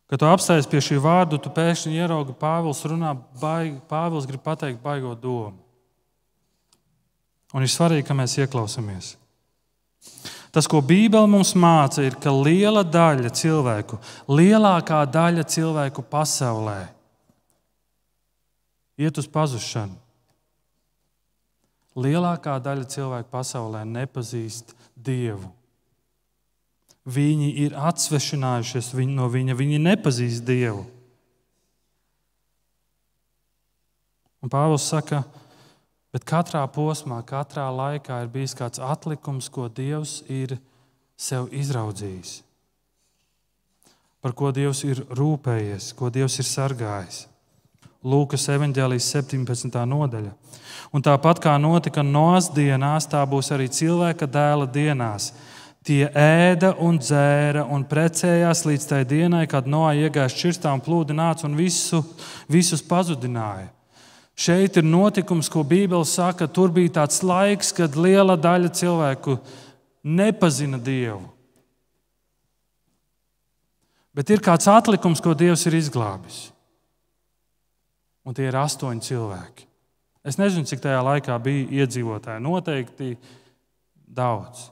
Kad tu apstājies pie šī vārda, tu pēkšņi ieraugi Pāvils runā, baig, Pāvils grib pateikt baigot domu. Un ir svarīgi, ka mēs ieklausāmies. Tas, ko Bībele mums māca, ir, ka liela daļa cilvēku, lielākā daļa cilvēku pasaulē iet uz pazušanu. Lielākā daļa cilvēku pasaulē nepazīst Dievu. Viņi ir atsvešinājušies no viņa, viņi nepazīst Dievu. Un Pāvils saka, ka Bet katrā posmā, katrā laikā ir bijis kāds atlikums, ko Dievs ir sev izraudzījis, par ko Dievs ir rūpējies, ko Dievs ir sargājis. Lūkas evanģēlijas 17. nodaļa. Un tāpat kā notika Noas dienās, tā būs arī cilvēka dēla dienās. Tie ēda un dzēra un precējās līdz tai dienai, kad Noā iegāja šķirstā un plūdi nāca un visu, visus pazudināja. Šeit ir notikums, ko Bībele saka, tur bija tāds laiks, kad liela daļa cilvēku nepazina Dievu. Bet ir kāds atlikums, ko Dievs ir izglābis. Un tie ir astoņi cilvēki. Es nezinu, cik tajā laikā bija iedzīvotāji. Noteikti daudz.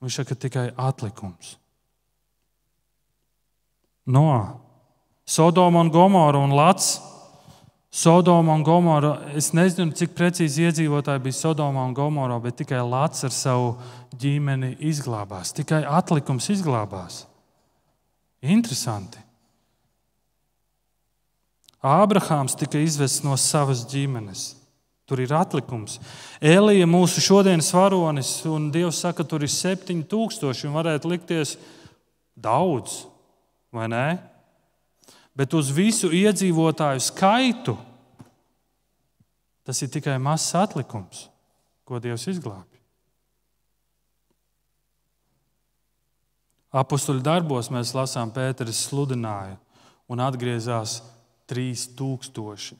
Viņš saka, tikai atlikums. No Sodoma un Gomora un Lats Sodoma un Gomora. Es nezinu, cik precīzi iedzīvotāji bija Sodomā un Gomorā, bet tikai Lats ar savu ģimeni izglābās. Tikai atlikums izglābās. Interesanti. Ābrahāms tika izvests no savas ģimenes. Tur ir atlikums. Elija, mūsu šodienas varonis, un Dievs saka, tur ir 7000, un varētu likties daudz, vai ne? bet uz visu iedzīvotāju skaitu tas ir tikai mazs atlikums, ko Dievs izglābj. Apostuļu darbos mēs lasām, Pēters sludināja un atgriezās 3000.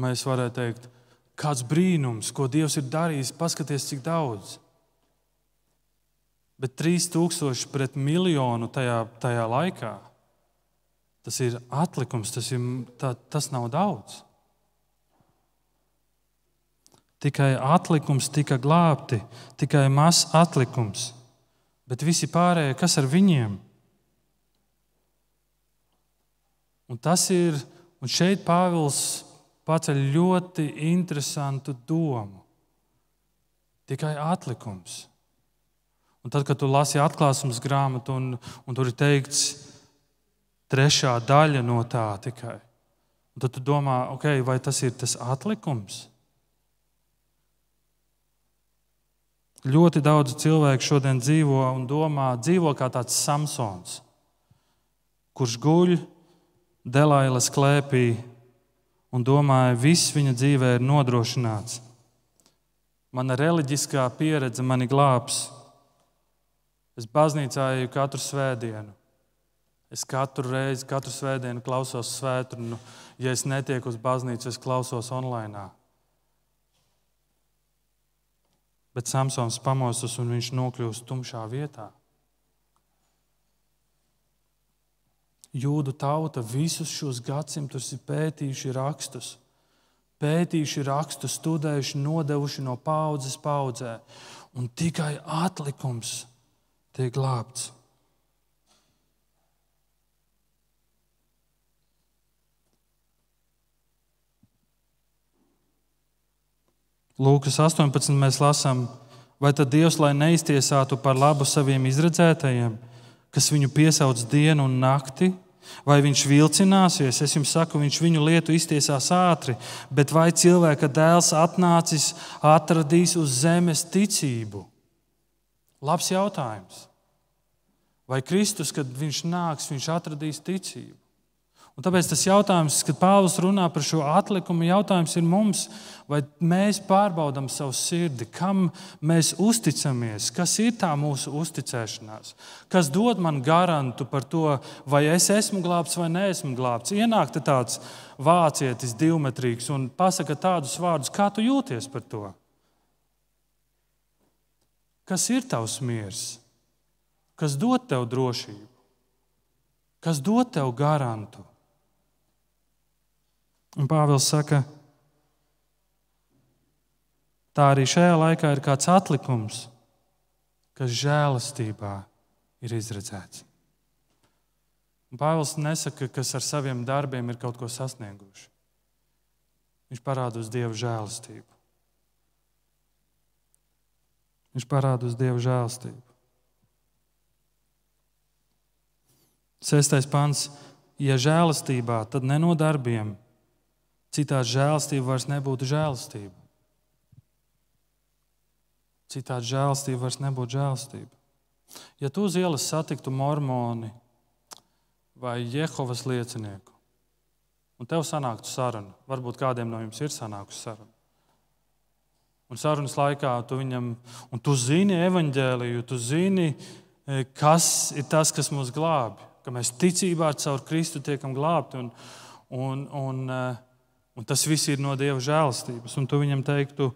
Mēs varētu teikt, kāds brīnums, ko Dievs ir darījis, paskaties, cik daudz. Bet 3000 pret miljonu tajā, tajā laikā Tas ir atlikums, tas, ir, tā, tas nav daudz. Tikai atlikums tika glābti, tikai mazs atlikums. Bet visi pārējie, kas ar viņiem? Un tas ir, un šeit Pāvils paceļ ļoti interesantu domu. Tikai atlikums. Un tad, kad tu lasi atklāsmes grāmatu, un, un tur ir teikts, trešā daļa no tā tikai. Un tad tu domā, okay, vai tas ir tas atlikums? Ļoti daudz cilvēku šodien dzīvo un domā, dzīvo kā tāds Samsons, kurš guļ Delailas klēpī un domāja, viss viņa dzīvē ir nodrošināts. Mana reliģiskā pieredze mani glābs. Es baznīcā eju katru svētdienu. Es katru reizi, katru svētdienu klausos svētdienu. Ja es netieku uz baznīcu, es klausos online. Bet Samsons pamostas un viņš nokļūst tumšā vietā. Jūdu tauta visus šos gadsimtus ir pētījuši rakstus, pētījuši rakstus, studējuši, nodevuši no paudzes paudzē, un tikai atlikums tiek glābts. Lūkas 18. mēs lasām, vai tad Dievs, lai neiztiesātu par labu saviem izredzētajiem, kas viņu piesauc dienu un nakti, vai viņš vilcināsies? Es jums saku, viņš viņu lietu iztiesās ātri, bet vai cilvēka dēls atnācis, atradīs uz zemes ticību? Labs jautājums. Vai Kristus, kad viņš nāks, viņš atradīs ticību? Un tāpēc tas jautājums, kad Pāvils runā par šo atlikumu, jautājums ir mums, vai mēs pārbaudām savu sirdi, kam mēs uzticamies, kas ir tā mūsu uzticēšanās, kas dod man garantu par to, vai es esmu glābts vai neesmu glābts. Ienāk tāds vācietis, divmetrīgs, un pasaka tādus vārdus, kā tu jūties par to. Kas ir tavs miers? Kas dod tev drošību? Kas dod tev garantu? Un Pāvils saka, tā arī šajā laikā ir kāds atlikums, kas žēlastībā ir izredzēts. Un Pāvils nesaka, kas ar saviem darbiem ir kaut ko sasnieguši. Viņš parāda uz Dieva žēlastību. Viņš parāda uz Dieva žēlastību. Sestais pants. Ja žēlastībā, tad ne no darbiem, Citādi žēlastība vairs nebūtu žēlastība. Citādi žēlastība vairs nebūtu žēlastība. Ja tu uz ielas satiktu mormoni vai Jehovas liecinieku, un tev sanāktu saruna, varbūt kādiem no jums ir sanākusi saruna. Un sarunas laikā tu viņam, un tu zini evaņģēliju, tu zini, e, kas ir tas, kas mūs glābi, ka mēs ticībā caur Kristu tiekam glābti. Un, un, un, uh, Un tas viss ir no Dieva žēlastības. Un tu viņam teiktu,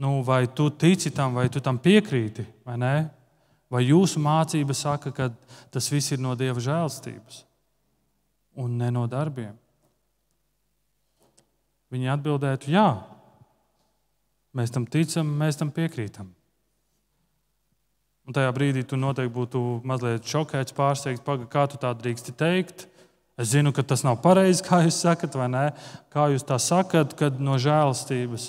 nu, vai tu tici tam, vai tu tam piekrīti, vai nē? Vai jūsu mācība saka, ka tas viss ir no Dieva žēlastības un ne no darbiem? Viņi atbildētu, jā, mēs tam ticam, mēs tam piekrītam. Un tajā brīdī tu noteikti būtu mazliet šokēts, pārsteigts, kā tu tā drīksti teikt. Es zinu, ka tas nav pareizi, kā jūs sakat, vai nē, kā jūs tā sakat, kad no žēlastības.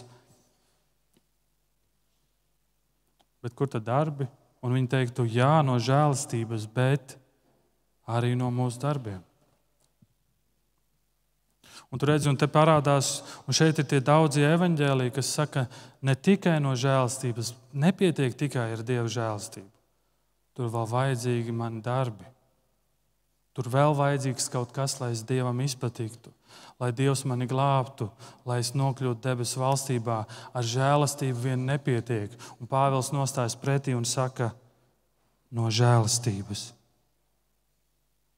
Bet kur tad darbi? Un viņi teiktu, jā, no žēlastības, bet arī no mūsu darbiem. Un tur redzi, un te parādās, un šeit ir tie daudzi evaņģēlīji, kas saka, ne tikai no žēlastības, nepietiek tikai ar Dieva žēlastību. Tur vēl vajadzīgi mani darbi. Tur vēl vajadzīgs kaut kas, lai es Dievam izpatiktu, lai Dievs mani glābtu, lai es nokļūtu debesu valstībā. Ar žēlastību vien nepietiek. Un Pāvils nostājas pretī un saka, no žēlastības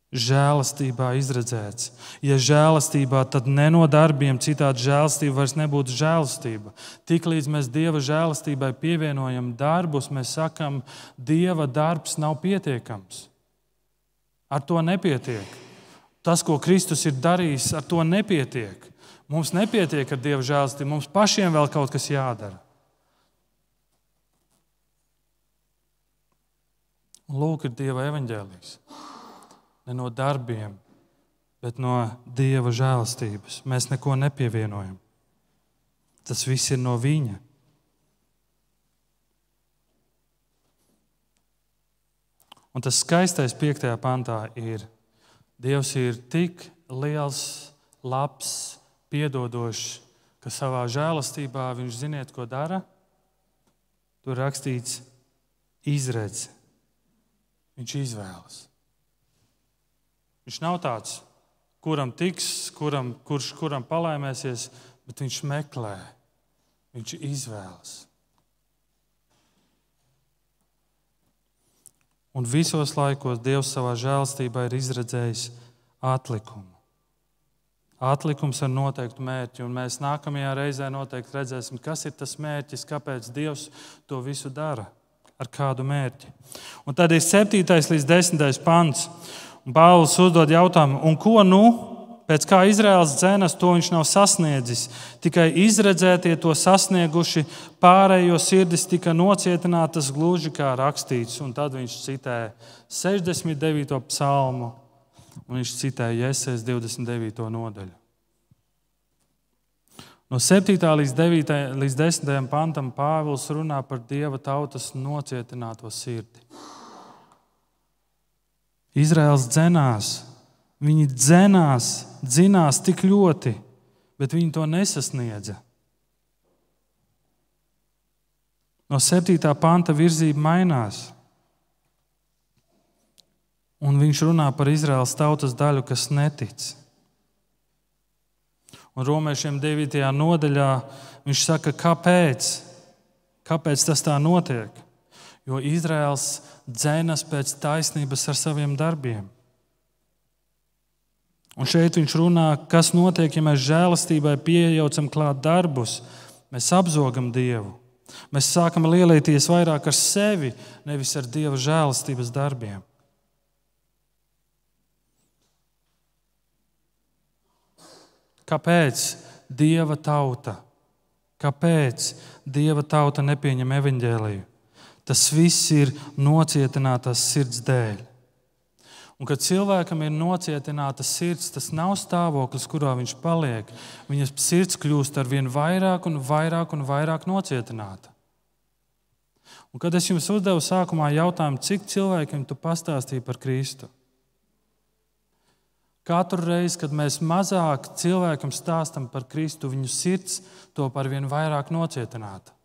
žēlastībā izredzēts. Ja žēlastībā, tad ne no darbiem, citādi žēlastība vairs nebūtu žēlastība. Tiklīdz mēs Dieva žēlastībai pievienojam darbus, mēs sakam, Dieva darbs nav pietiekams. Ar to nepietiek. Tas, ko Kristus ir darījis, ar to nepietiek. Mums nepietiek ar Dieva žēlastību, mums pašiem vēl kaut kas jādara. Lūk, ir Dieva evaņģēlijs ne no darbiem, bet no Dieva žēlastības. Mēs neko nepievienojam. Tas viss ir no Viņa. Un tas skaistais piektajā pantā ir, Dievs ir tik liels, labs, piedodošs, ka savā žēlastībā viņš ziniet, ko dara. Tur rakstīts, izredz. Viņš izvēlas. Viņš nav tāds, kuram tiks, kuram, kurš kuram palaimēsies, bet viņš meklē, viņš izvēlas. Un visos laikos Dievs savā žēlstībā ir izredzējis atlikumu. Atlikums ar noteiktu mērķi, un mēs nākamajā reizē noteikti redzēsim, kas ir tas mērķis, kāpēc Dievs to visu dara, ar kādu mērķi. Un tad ir 7. līdz 10. pants. Pāvils uzdod jautājumu, un ko nu? Pēc kā Izraels dzēnas to viņš nav sasniedzis, tikai izredzētie to sasnieguši, pārējo sirdis tika nocietinātas gluži kā rakstīts. Un tad viņš citē 69. psalmu un viņš citē Jēzus 29. nodaļu. No 7. līdz, 9, līdz 10. pantam Pāvils runā par dieva tautas nocietināto sirdi. Izraels dzenās, viņi dzenās, dzinās tik ļoti, bet viņi to nesasniedza. No 7. panta virzība mainās. Un viņš runā par Izraels tautas daļu, kas netic. Un romiešiem 9. nodaļā viņš saka, kāpēc? Kāpēc tas tā notiek? Jo Izraels dzēnas pēc taisnības ar saviem darbiem. Un šeit viņš runā, kas notiek, ja mēs žēlastībai pieejaucam klāt darbus, mēs apzogam Dievu. Mēs sākam lielīties vairāk ar sevi, nevis ar Dieva žēlastības darbiem. Kāpēc Dieva tauta? Kāpēc Dieva tauta nepieņem evaņģēliju? Tas viss ir nocietinātas sirds dēļ. Un, kad cilvēkam ir nocietināta sirds, tas nav stāvoklis, kurā viņš paliek. Viņas sirds kļūst ar vien vairāk un vairāk un vairāk nocietināta. Un, kad es jums uzdevu sākumā jautājumu, cik cilvēkiem tu pastāstīji par Kristu? Katru reizi, kad mēs mazāk cilvēkam stāstam par Kristu, viņu sirds to par vien vairāk nocietināta.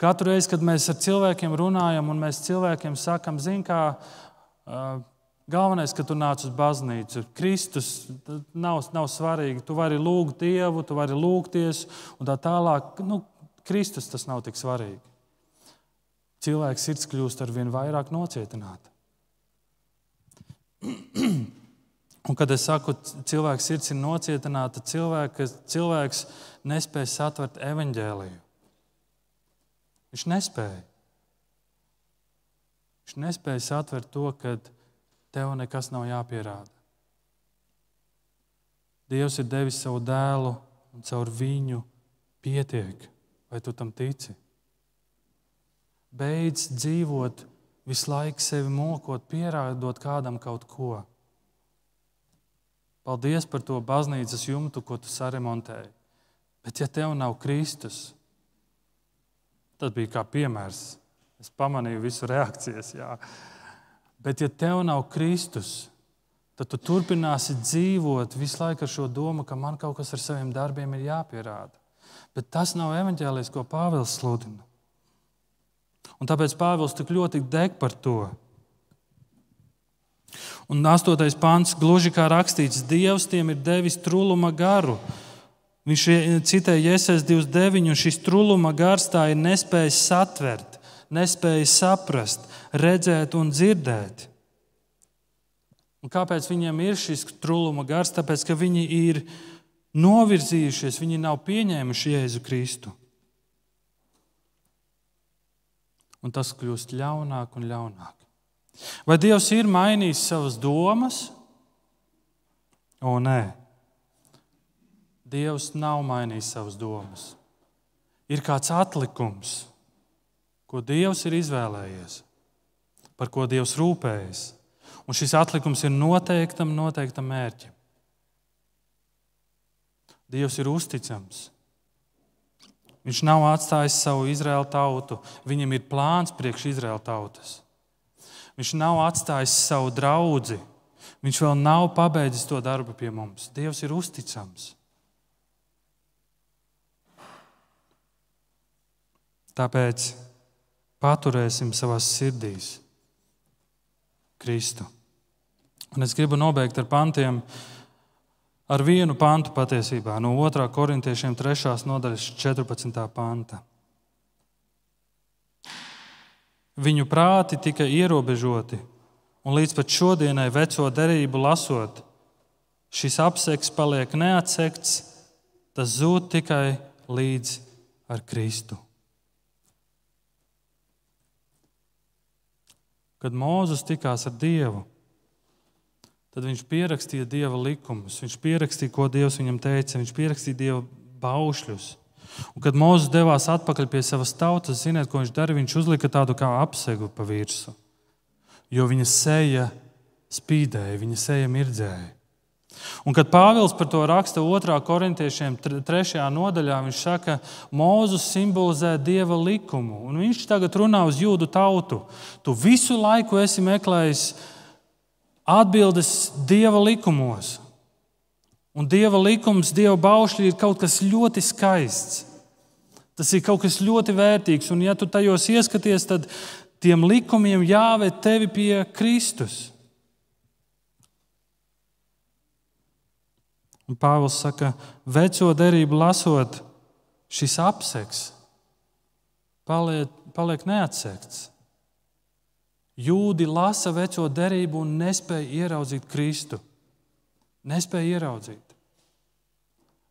Katru reizi, kad mēs ar cilvēkiem runājam, un mēs cilvēkiem sakām, zini, kā galvenais, ka tu nāc uz baznīcu. Kristus nav, nav svarīgi. Tu vari lūgt Dievu, tu vari lūgties, un tā tālāk. Nu, Kristus tas nav tik svarīgi. Cilvēks sirds kļūst ar vien vairāk nocietināta. Un, kad es saku, cilvēks sirds ir nocietināta, cilvēks, cilvēks nespēja satvert evaņģēliju. Viņš nespēja. Viņš nespēja satvert to, ka tev nekas nav jāpierāda. Dievs ir devis savu dēlu, un caur viņu pietiek. Vai tu tam tici? Beidz dzīvot visu laiku sevi mokot, pierādot kādam kaut ko. Paldies par to baznīcas jumtu, ko tu saremontēji. Bet, ja tev nav Kristus, tad bija kā piemērs. Es pamanīju visu reakcijas. Jā. Bet, ja tev nav Kristus, tad tu turpināsi dzīvot visu laiku ar šo domu, ka man kaut kas ar saviem darbiem ir jāpierāda. Bet tas nav evaņģēlijs, ko Pāvils sludina. Un tāpēc Pāvils tik ļoti deg par to. Un 8. pāns, gluži kā rakstīts, Dievs tiem ir devis truluma garu. Viņš citēja Jēzus 29, un šis truluma gars tā ir nespējis satvert, nespējis saprast, redzēt un dzirdēt. Un kāpēc viņiem ir šis truluma gars? Tāpēc, ka viņi ir novirzījušies, viņi nav pieņēmuši Jēzu Kristu. Un tas kļūst ļaunāk un ļaunāk. Vai Dievs ir mainījis savas domas? O, nē, Dievs nav mainījis savas domas. Ir kāds atlikums, ko Dievs ir izvēlējies, par ko Dievs rūpējas. Un šis atlikums ir noteiktam, noteiktam mērķim. Dievs ir uzticams. Viņš nav atstājis savu Izraēlu tautu. Viņam ir plāns priekš Izraēlu tautas. Viņš nav atstājis savu draugu. Viņš vēl nav pabeidzis to darbu pie mums. Dievs ir uzticams. Tāpēc paturēsim savā sirdīs Kristu. Un es gribu nobeigt ar pantiem, ar vienu pantu patiesībā, no 2. korintiešiem 3. nodaļas 14. panta. Viņu prāti tika ierobežoti, un līdz pat šodienai veco derību lasot, šis apseks paliek neatsekts, tas zūd tikai līdz ar Kristu. Kad Mozus tikās ar Dievu, tad viņš pierakstīja Dieva likumus, viņš pierakstīja, ko Dievs viņam teica, viņš pierakstīja Dieva baušļus. Un, kad Mozus devās atpakaļ pie savas tautas, ziniet, ko viņš darīja? Viņš uzlika tādu kā apsegu pa virsmu, jo viņa seja spīdēja, viņa seja mirdzēja. Un, kad Pāvils par to raksta 2. korintiešiem 3. nodaļā, viņš saka, ka Mozus simbolizē dieva likumu. Un viņš tagad runā uz jūdu tautu. Tu visu laiku esi meklējis atbildes dieva likumos. Un dieva likums, dieva baušļi ir kaut kas ļoti skaists. Tas ir kaut kas ļoti vērtīgs, un ja tu tajos ieskaties, tad tiem likumiem jāved tevi pie Kristus. Un Pāvils saka, veco derību lasot, šis apseks paliek, paliek neatsekts. Jūdi lasa veco derību un nespēja ieraudzīt Kristu. Nespēja ieraudzīt.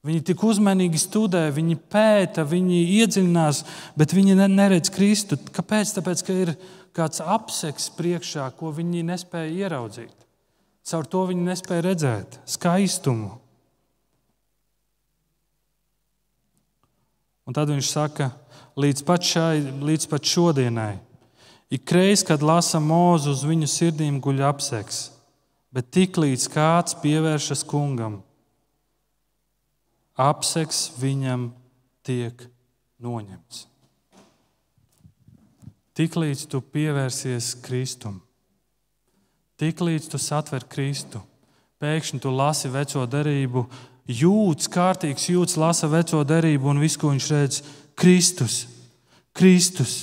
Viņi tik uzmanīgi studē, viņi pēta, viņi iedziļinās, bet viņi neredz Kristu. Kāpēc? Tāpēc, ka ir kāds apseks priekšā, ko viņi nespēja ieraudzīt. Caur to viņi nespēja redzēt skaistumu. Un tad viņš saka, līdz pat, šai, līdz pat šodienai, ikreiz, kad lasa mūzu, uz viņu sirdīm guļ apseks, bet tiklīdz kāds pievēršas kungam, apseks viņam tiek noņemts. Tiklīdz tu pievērsies Kristum, tiklīdz tu satver Kristu, pēkšņi tu lasi veco derību, jūtas, kārtīgs jūtas, lasa veco derību un visu, ko viņš redz, Kristus, Kristus,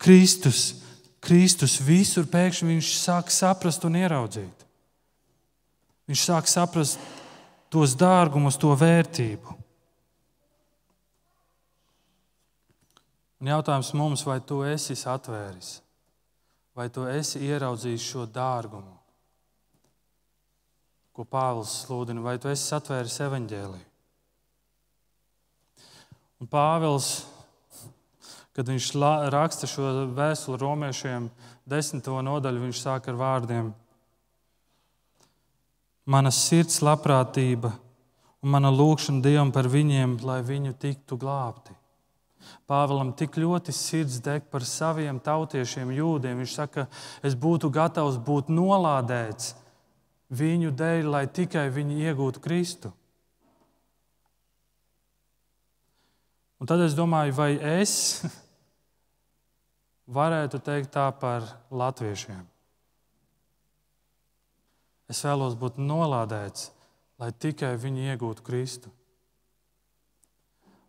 Kristus, Kristus. Visur pēkšņi viņš sāk saprast un ieraudzīt. Viņš sāk saprast tos dārgumus, to vērtību. Un jautājums mums, vai tu esi atvēris, vai tu esi ieraudzījis šo dārgumu, ko Pāvils sludina, vai tu esi satvēris evaņģēliju. Un Pāvils, kad viņš raksta šo vēstuli romiešiem, desmito nodaļu, viņš sāk ar vārdiem: Mana sirds labprātība un mana lūkšana Dievam par viņiem, lai viņu tiktu glābti. Pāvēlam tik ļoti sirds deg par saviem tautiešiem, jūdiem. Viņš saka, es būtu gatavs būt nolādēts viņu dēļ, lai tikai viņi iegūtu Kristu. Un tad es domāju, vai es varētu teikt tā par latviešiem. Es vēlos būt nolādēts, lai tikai viņi iegūtu Kristu.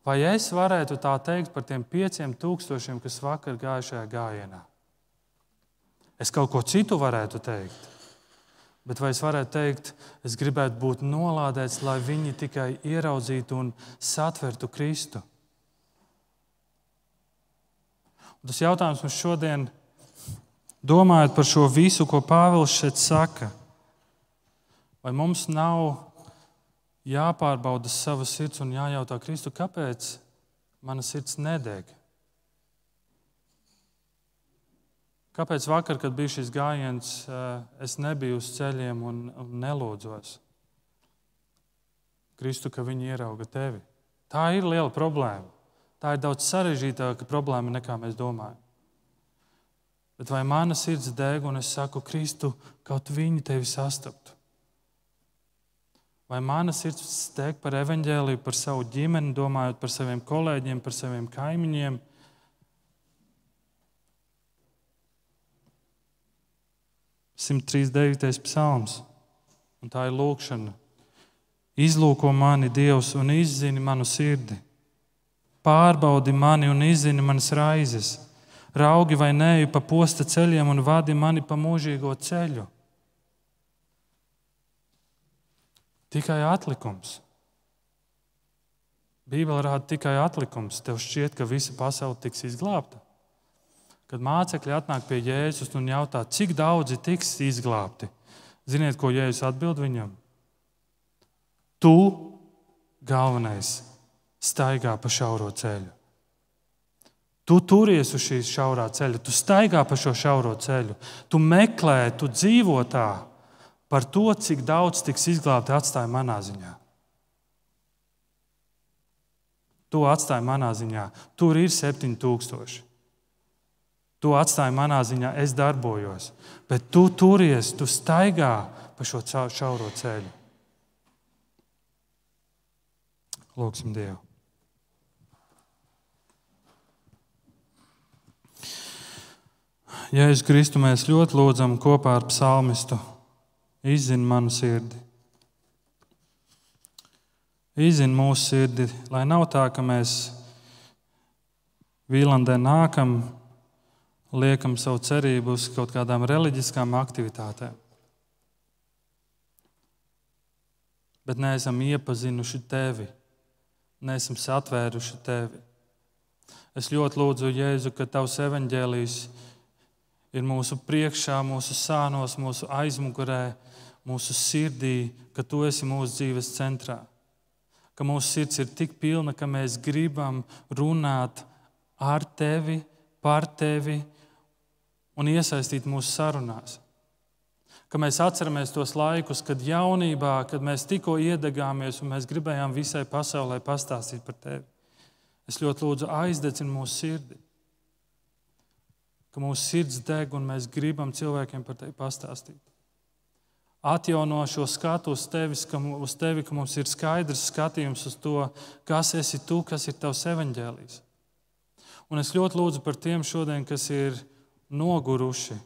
Vai es varētu tā teikt par tiem pieciem tūkstošiem, kas vakar gāja šajā gājienā? Es kaut ko citu varētu teikt. Bet vai es varētu teikt, es gribētu būt nolādēts, lai viņi tikai ieraudzītu un satvertu Kristu? Un tas jautājums mums šodien, domājot par šo visu, ko Pāvils šeit saka, vai mums nav jāpārbauda sava sirds un jājautā Kristu, kāpēc mana sirds nedeg? Kāpēc vakar, kad bija šis gājiens, es nebiju uz ceļiem un nelūdzos? Kristu, ka viņi ierauga tevi. Tā ir liela problēma. Tā ir daudz sarežģītāka problēma nekā mēs domājam. Bet vai mana sirds deg un es saku, Kristu, kaut viņi tevi sastaptu? Vai mana sirds deg par evaņģēliju, par savu ģimeni, domājot par saviem kolēģiem, par saviem kaimiņiem? Simt trīs devītais psalms, un tā ir lūkšana. Izlūko mani, Dievs, un izzini manu sirdi. Pārbaudi mani un izzini manas raizes. Raugi vai nē, pa posta ceļiem un vadi mani pa mūžīgo ceļu. Tikai atlikums. Bībele rāda tikai atlikums. Tev šķiet, ka visa pasaule tiks izglābta. Kad mācekļi atnāk pie Jēzus un jautā, cik daudzi tiks izglābti, ziniet, ko Jēzus atbild viņam? Tu, galvenais, staigā pa šauro ceļu. Tu turies uz šīs šaurā ceļa, tu staigā pa šo šauro ceļu, tu meklē, tu dzīvo tā par to, cik daudz tiks izglābti, atstāja manā ziņā. To atstāja manā ziņā. Tur ir 7000. To atstāja manā ziņā, es darbojos. Bet tu turies, tu staigā pa šo šauro ceļu. Lūksim Dievu. Jēzus Kristu mēs ļoti lūdzam kopā ar psalmistu Izzini manu sirdi. Izzini mūsu sirdi, lai nav tā, ka mēs Vīlandē nākam, liekam savu cerību uz kaut kādām reliģiskām aktivitātēm. Bet neesam iepazinuši tevi, neesam satvēruši tevi. Es ļoti lūdzu, Jēzu, ka tavs evaņģēlijs ir mūsu priekšā, mūsu sānos, mūsu aizmugurē mūsu sirdī, ka tu esi mūsu dzīves centrā. Ka mūsu sirds ir tik pilna, ka mēs gribam runāt ar tevi, par tevi un iesaistīt mūsu sarunās. Ka mēs atceramies tos laikus, kad jaunībā, kad mēs tikko iedegāmies un mēs gribējām visai pasaulē pastāstīt par tevi. Es ļoti lūdzu, aizdedzini mūsu sirdi. Ka mūsu sirds deg un mēs gribam cilvēkiem par tevi pastāstīt atjauno šo skatu uz, tevis, ka, uz tevi, ka mums ir skaidrs skatījums uz to, kas esi tu, kas ir tavs evaņģēlijs. Un es ļoti lūdzu par tiem šodien, kas ir noguruši,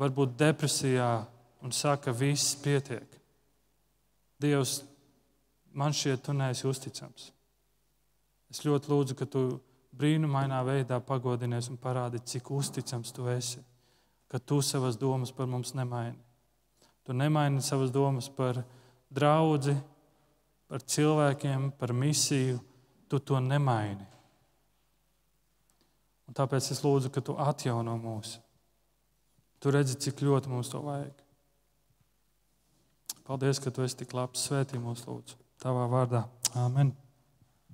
varbūt depresijā un saka, viss pietiek. Dievs, man šķiet, tu neesi uzticams. Es ļoti lūdzu, ka tu brīnumainā veidā pagodinies un parādi, cik uzticams tu esi, ka tu savas domas par mums nemaini Tu nemaini savas domas par draugu, par cilvēkiem, par misiju. Tu to nemaini. Un tāpēc es lūdzu, ka tu atjauno mūs. Tu redzi, cik ļoti mums to vajag. Paldies, ka tu esi tik labs. Svētī mūs, lūdzu, tavā vārdā. Amen.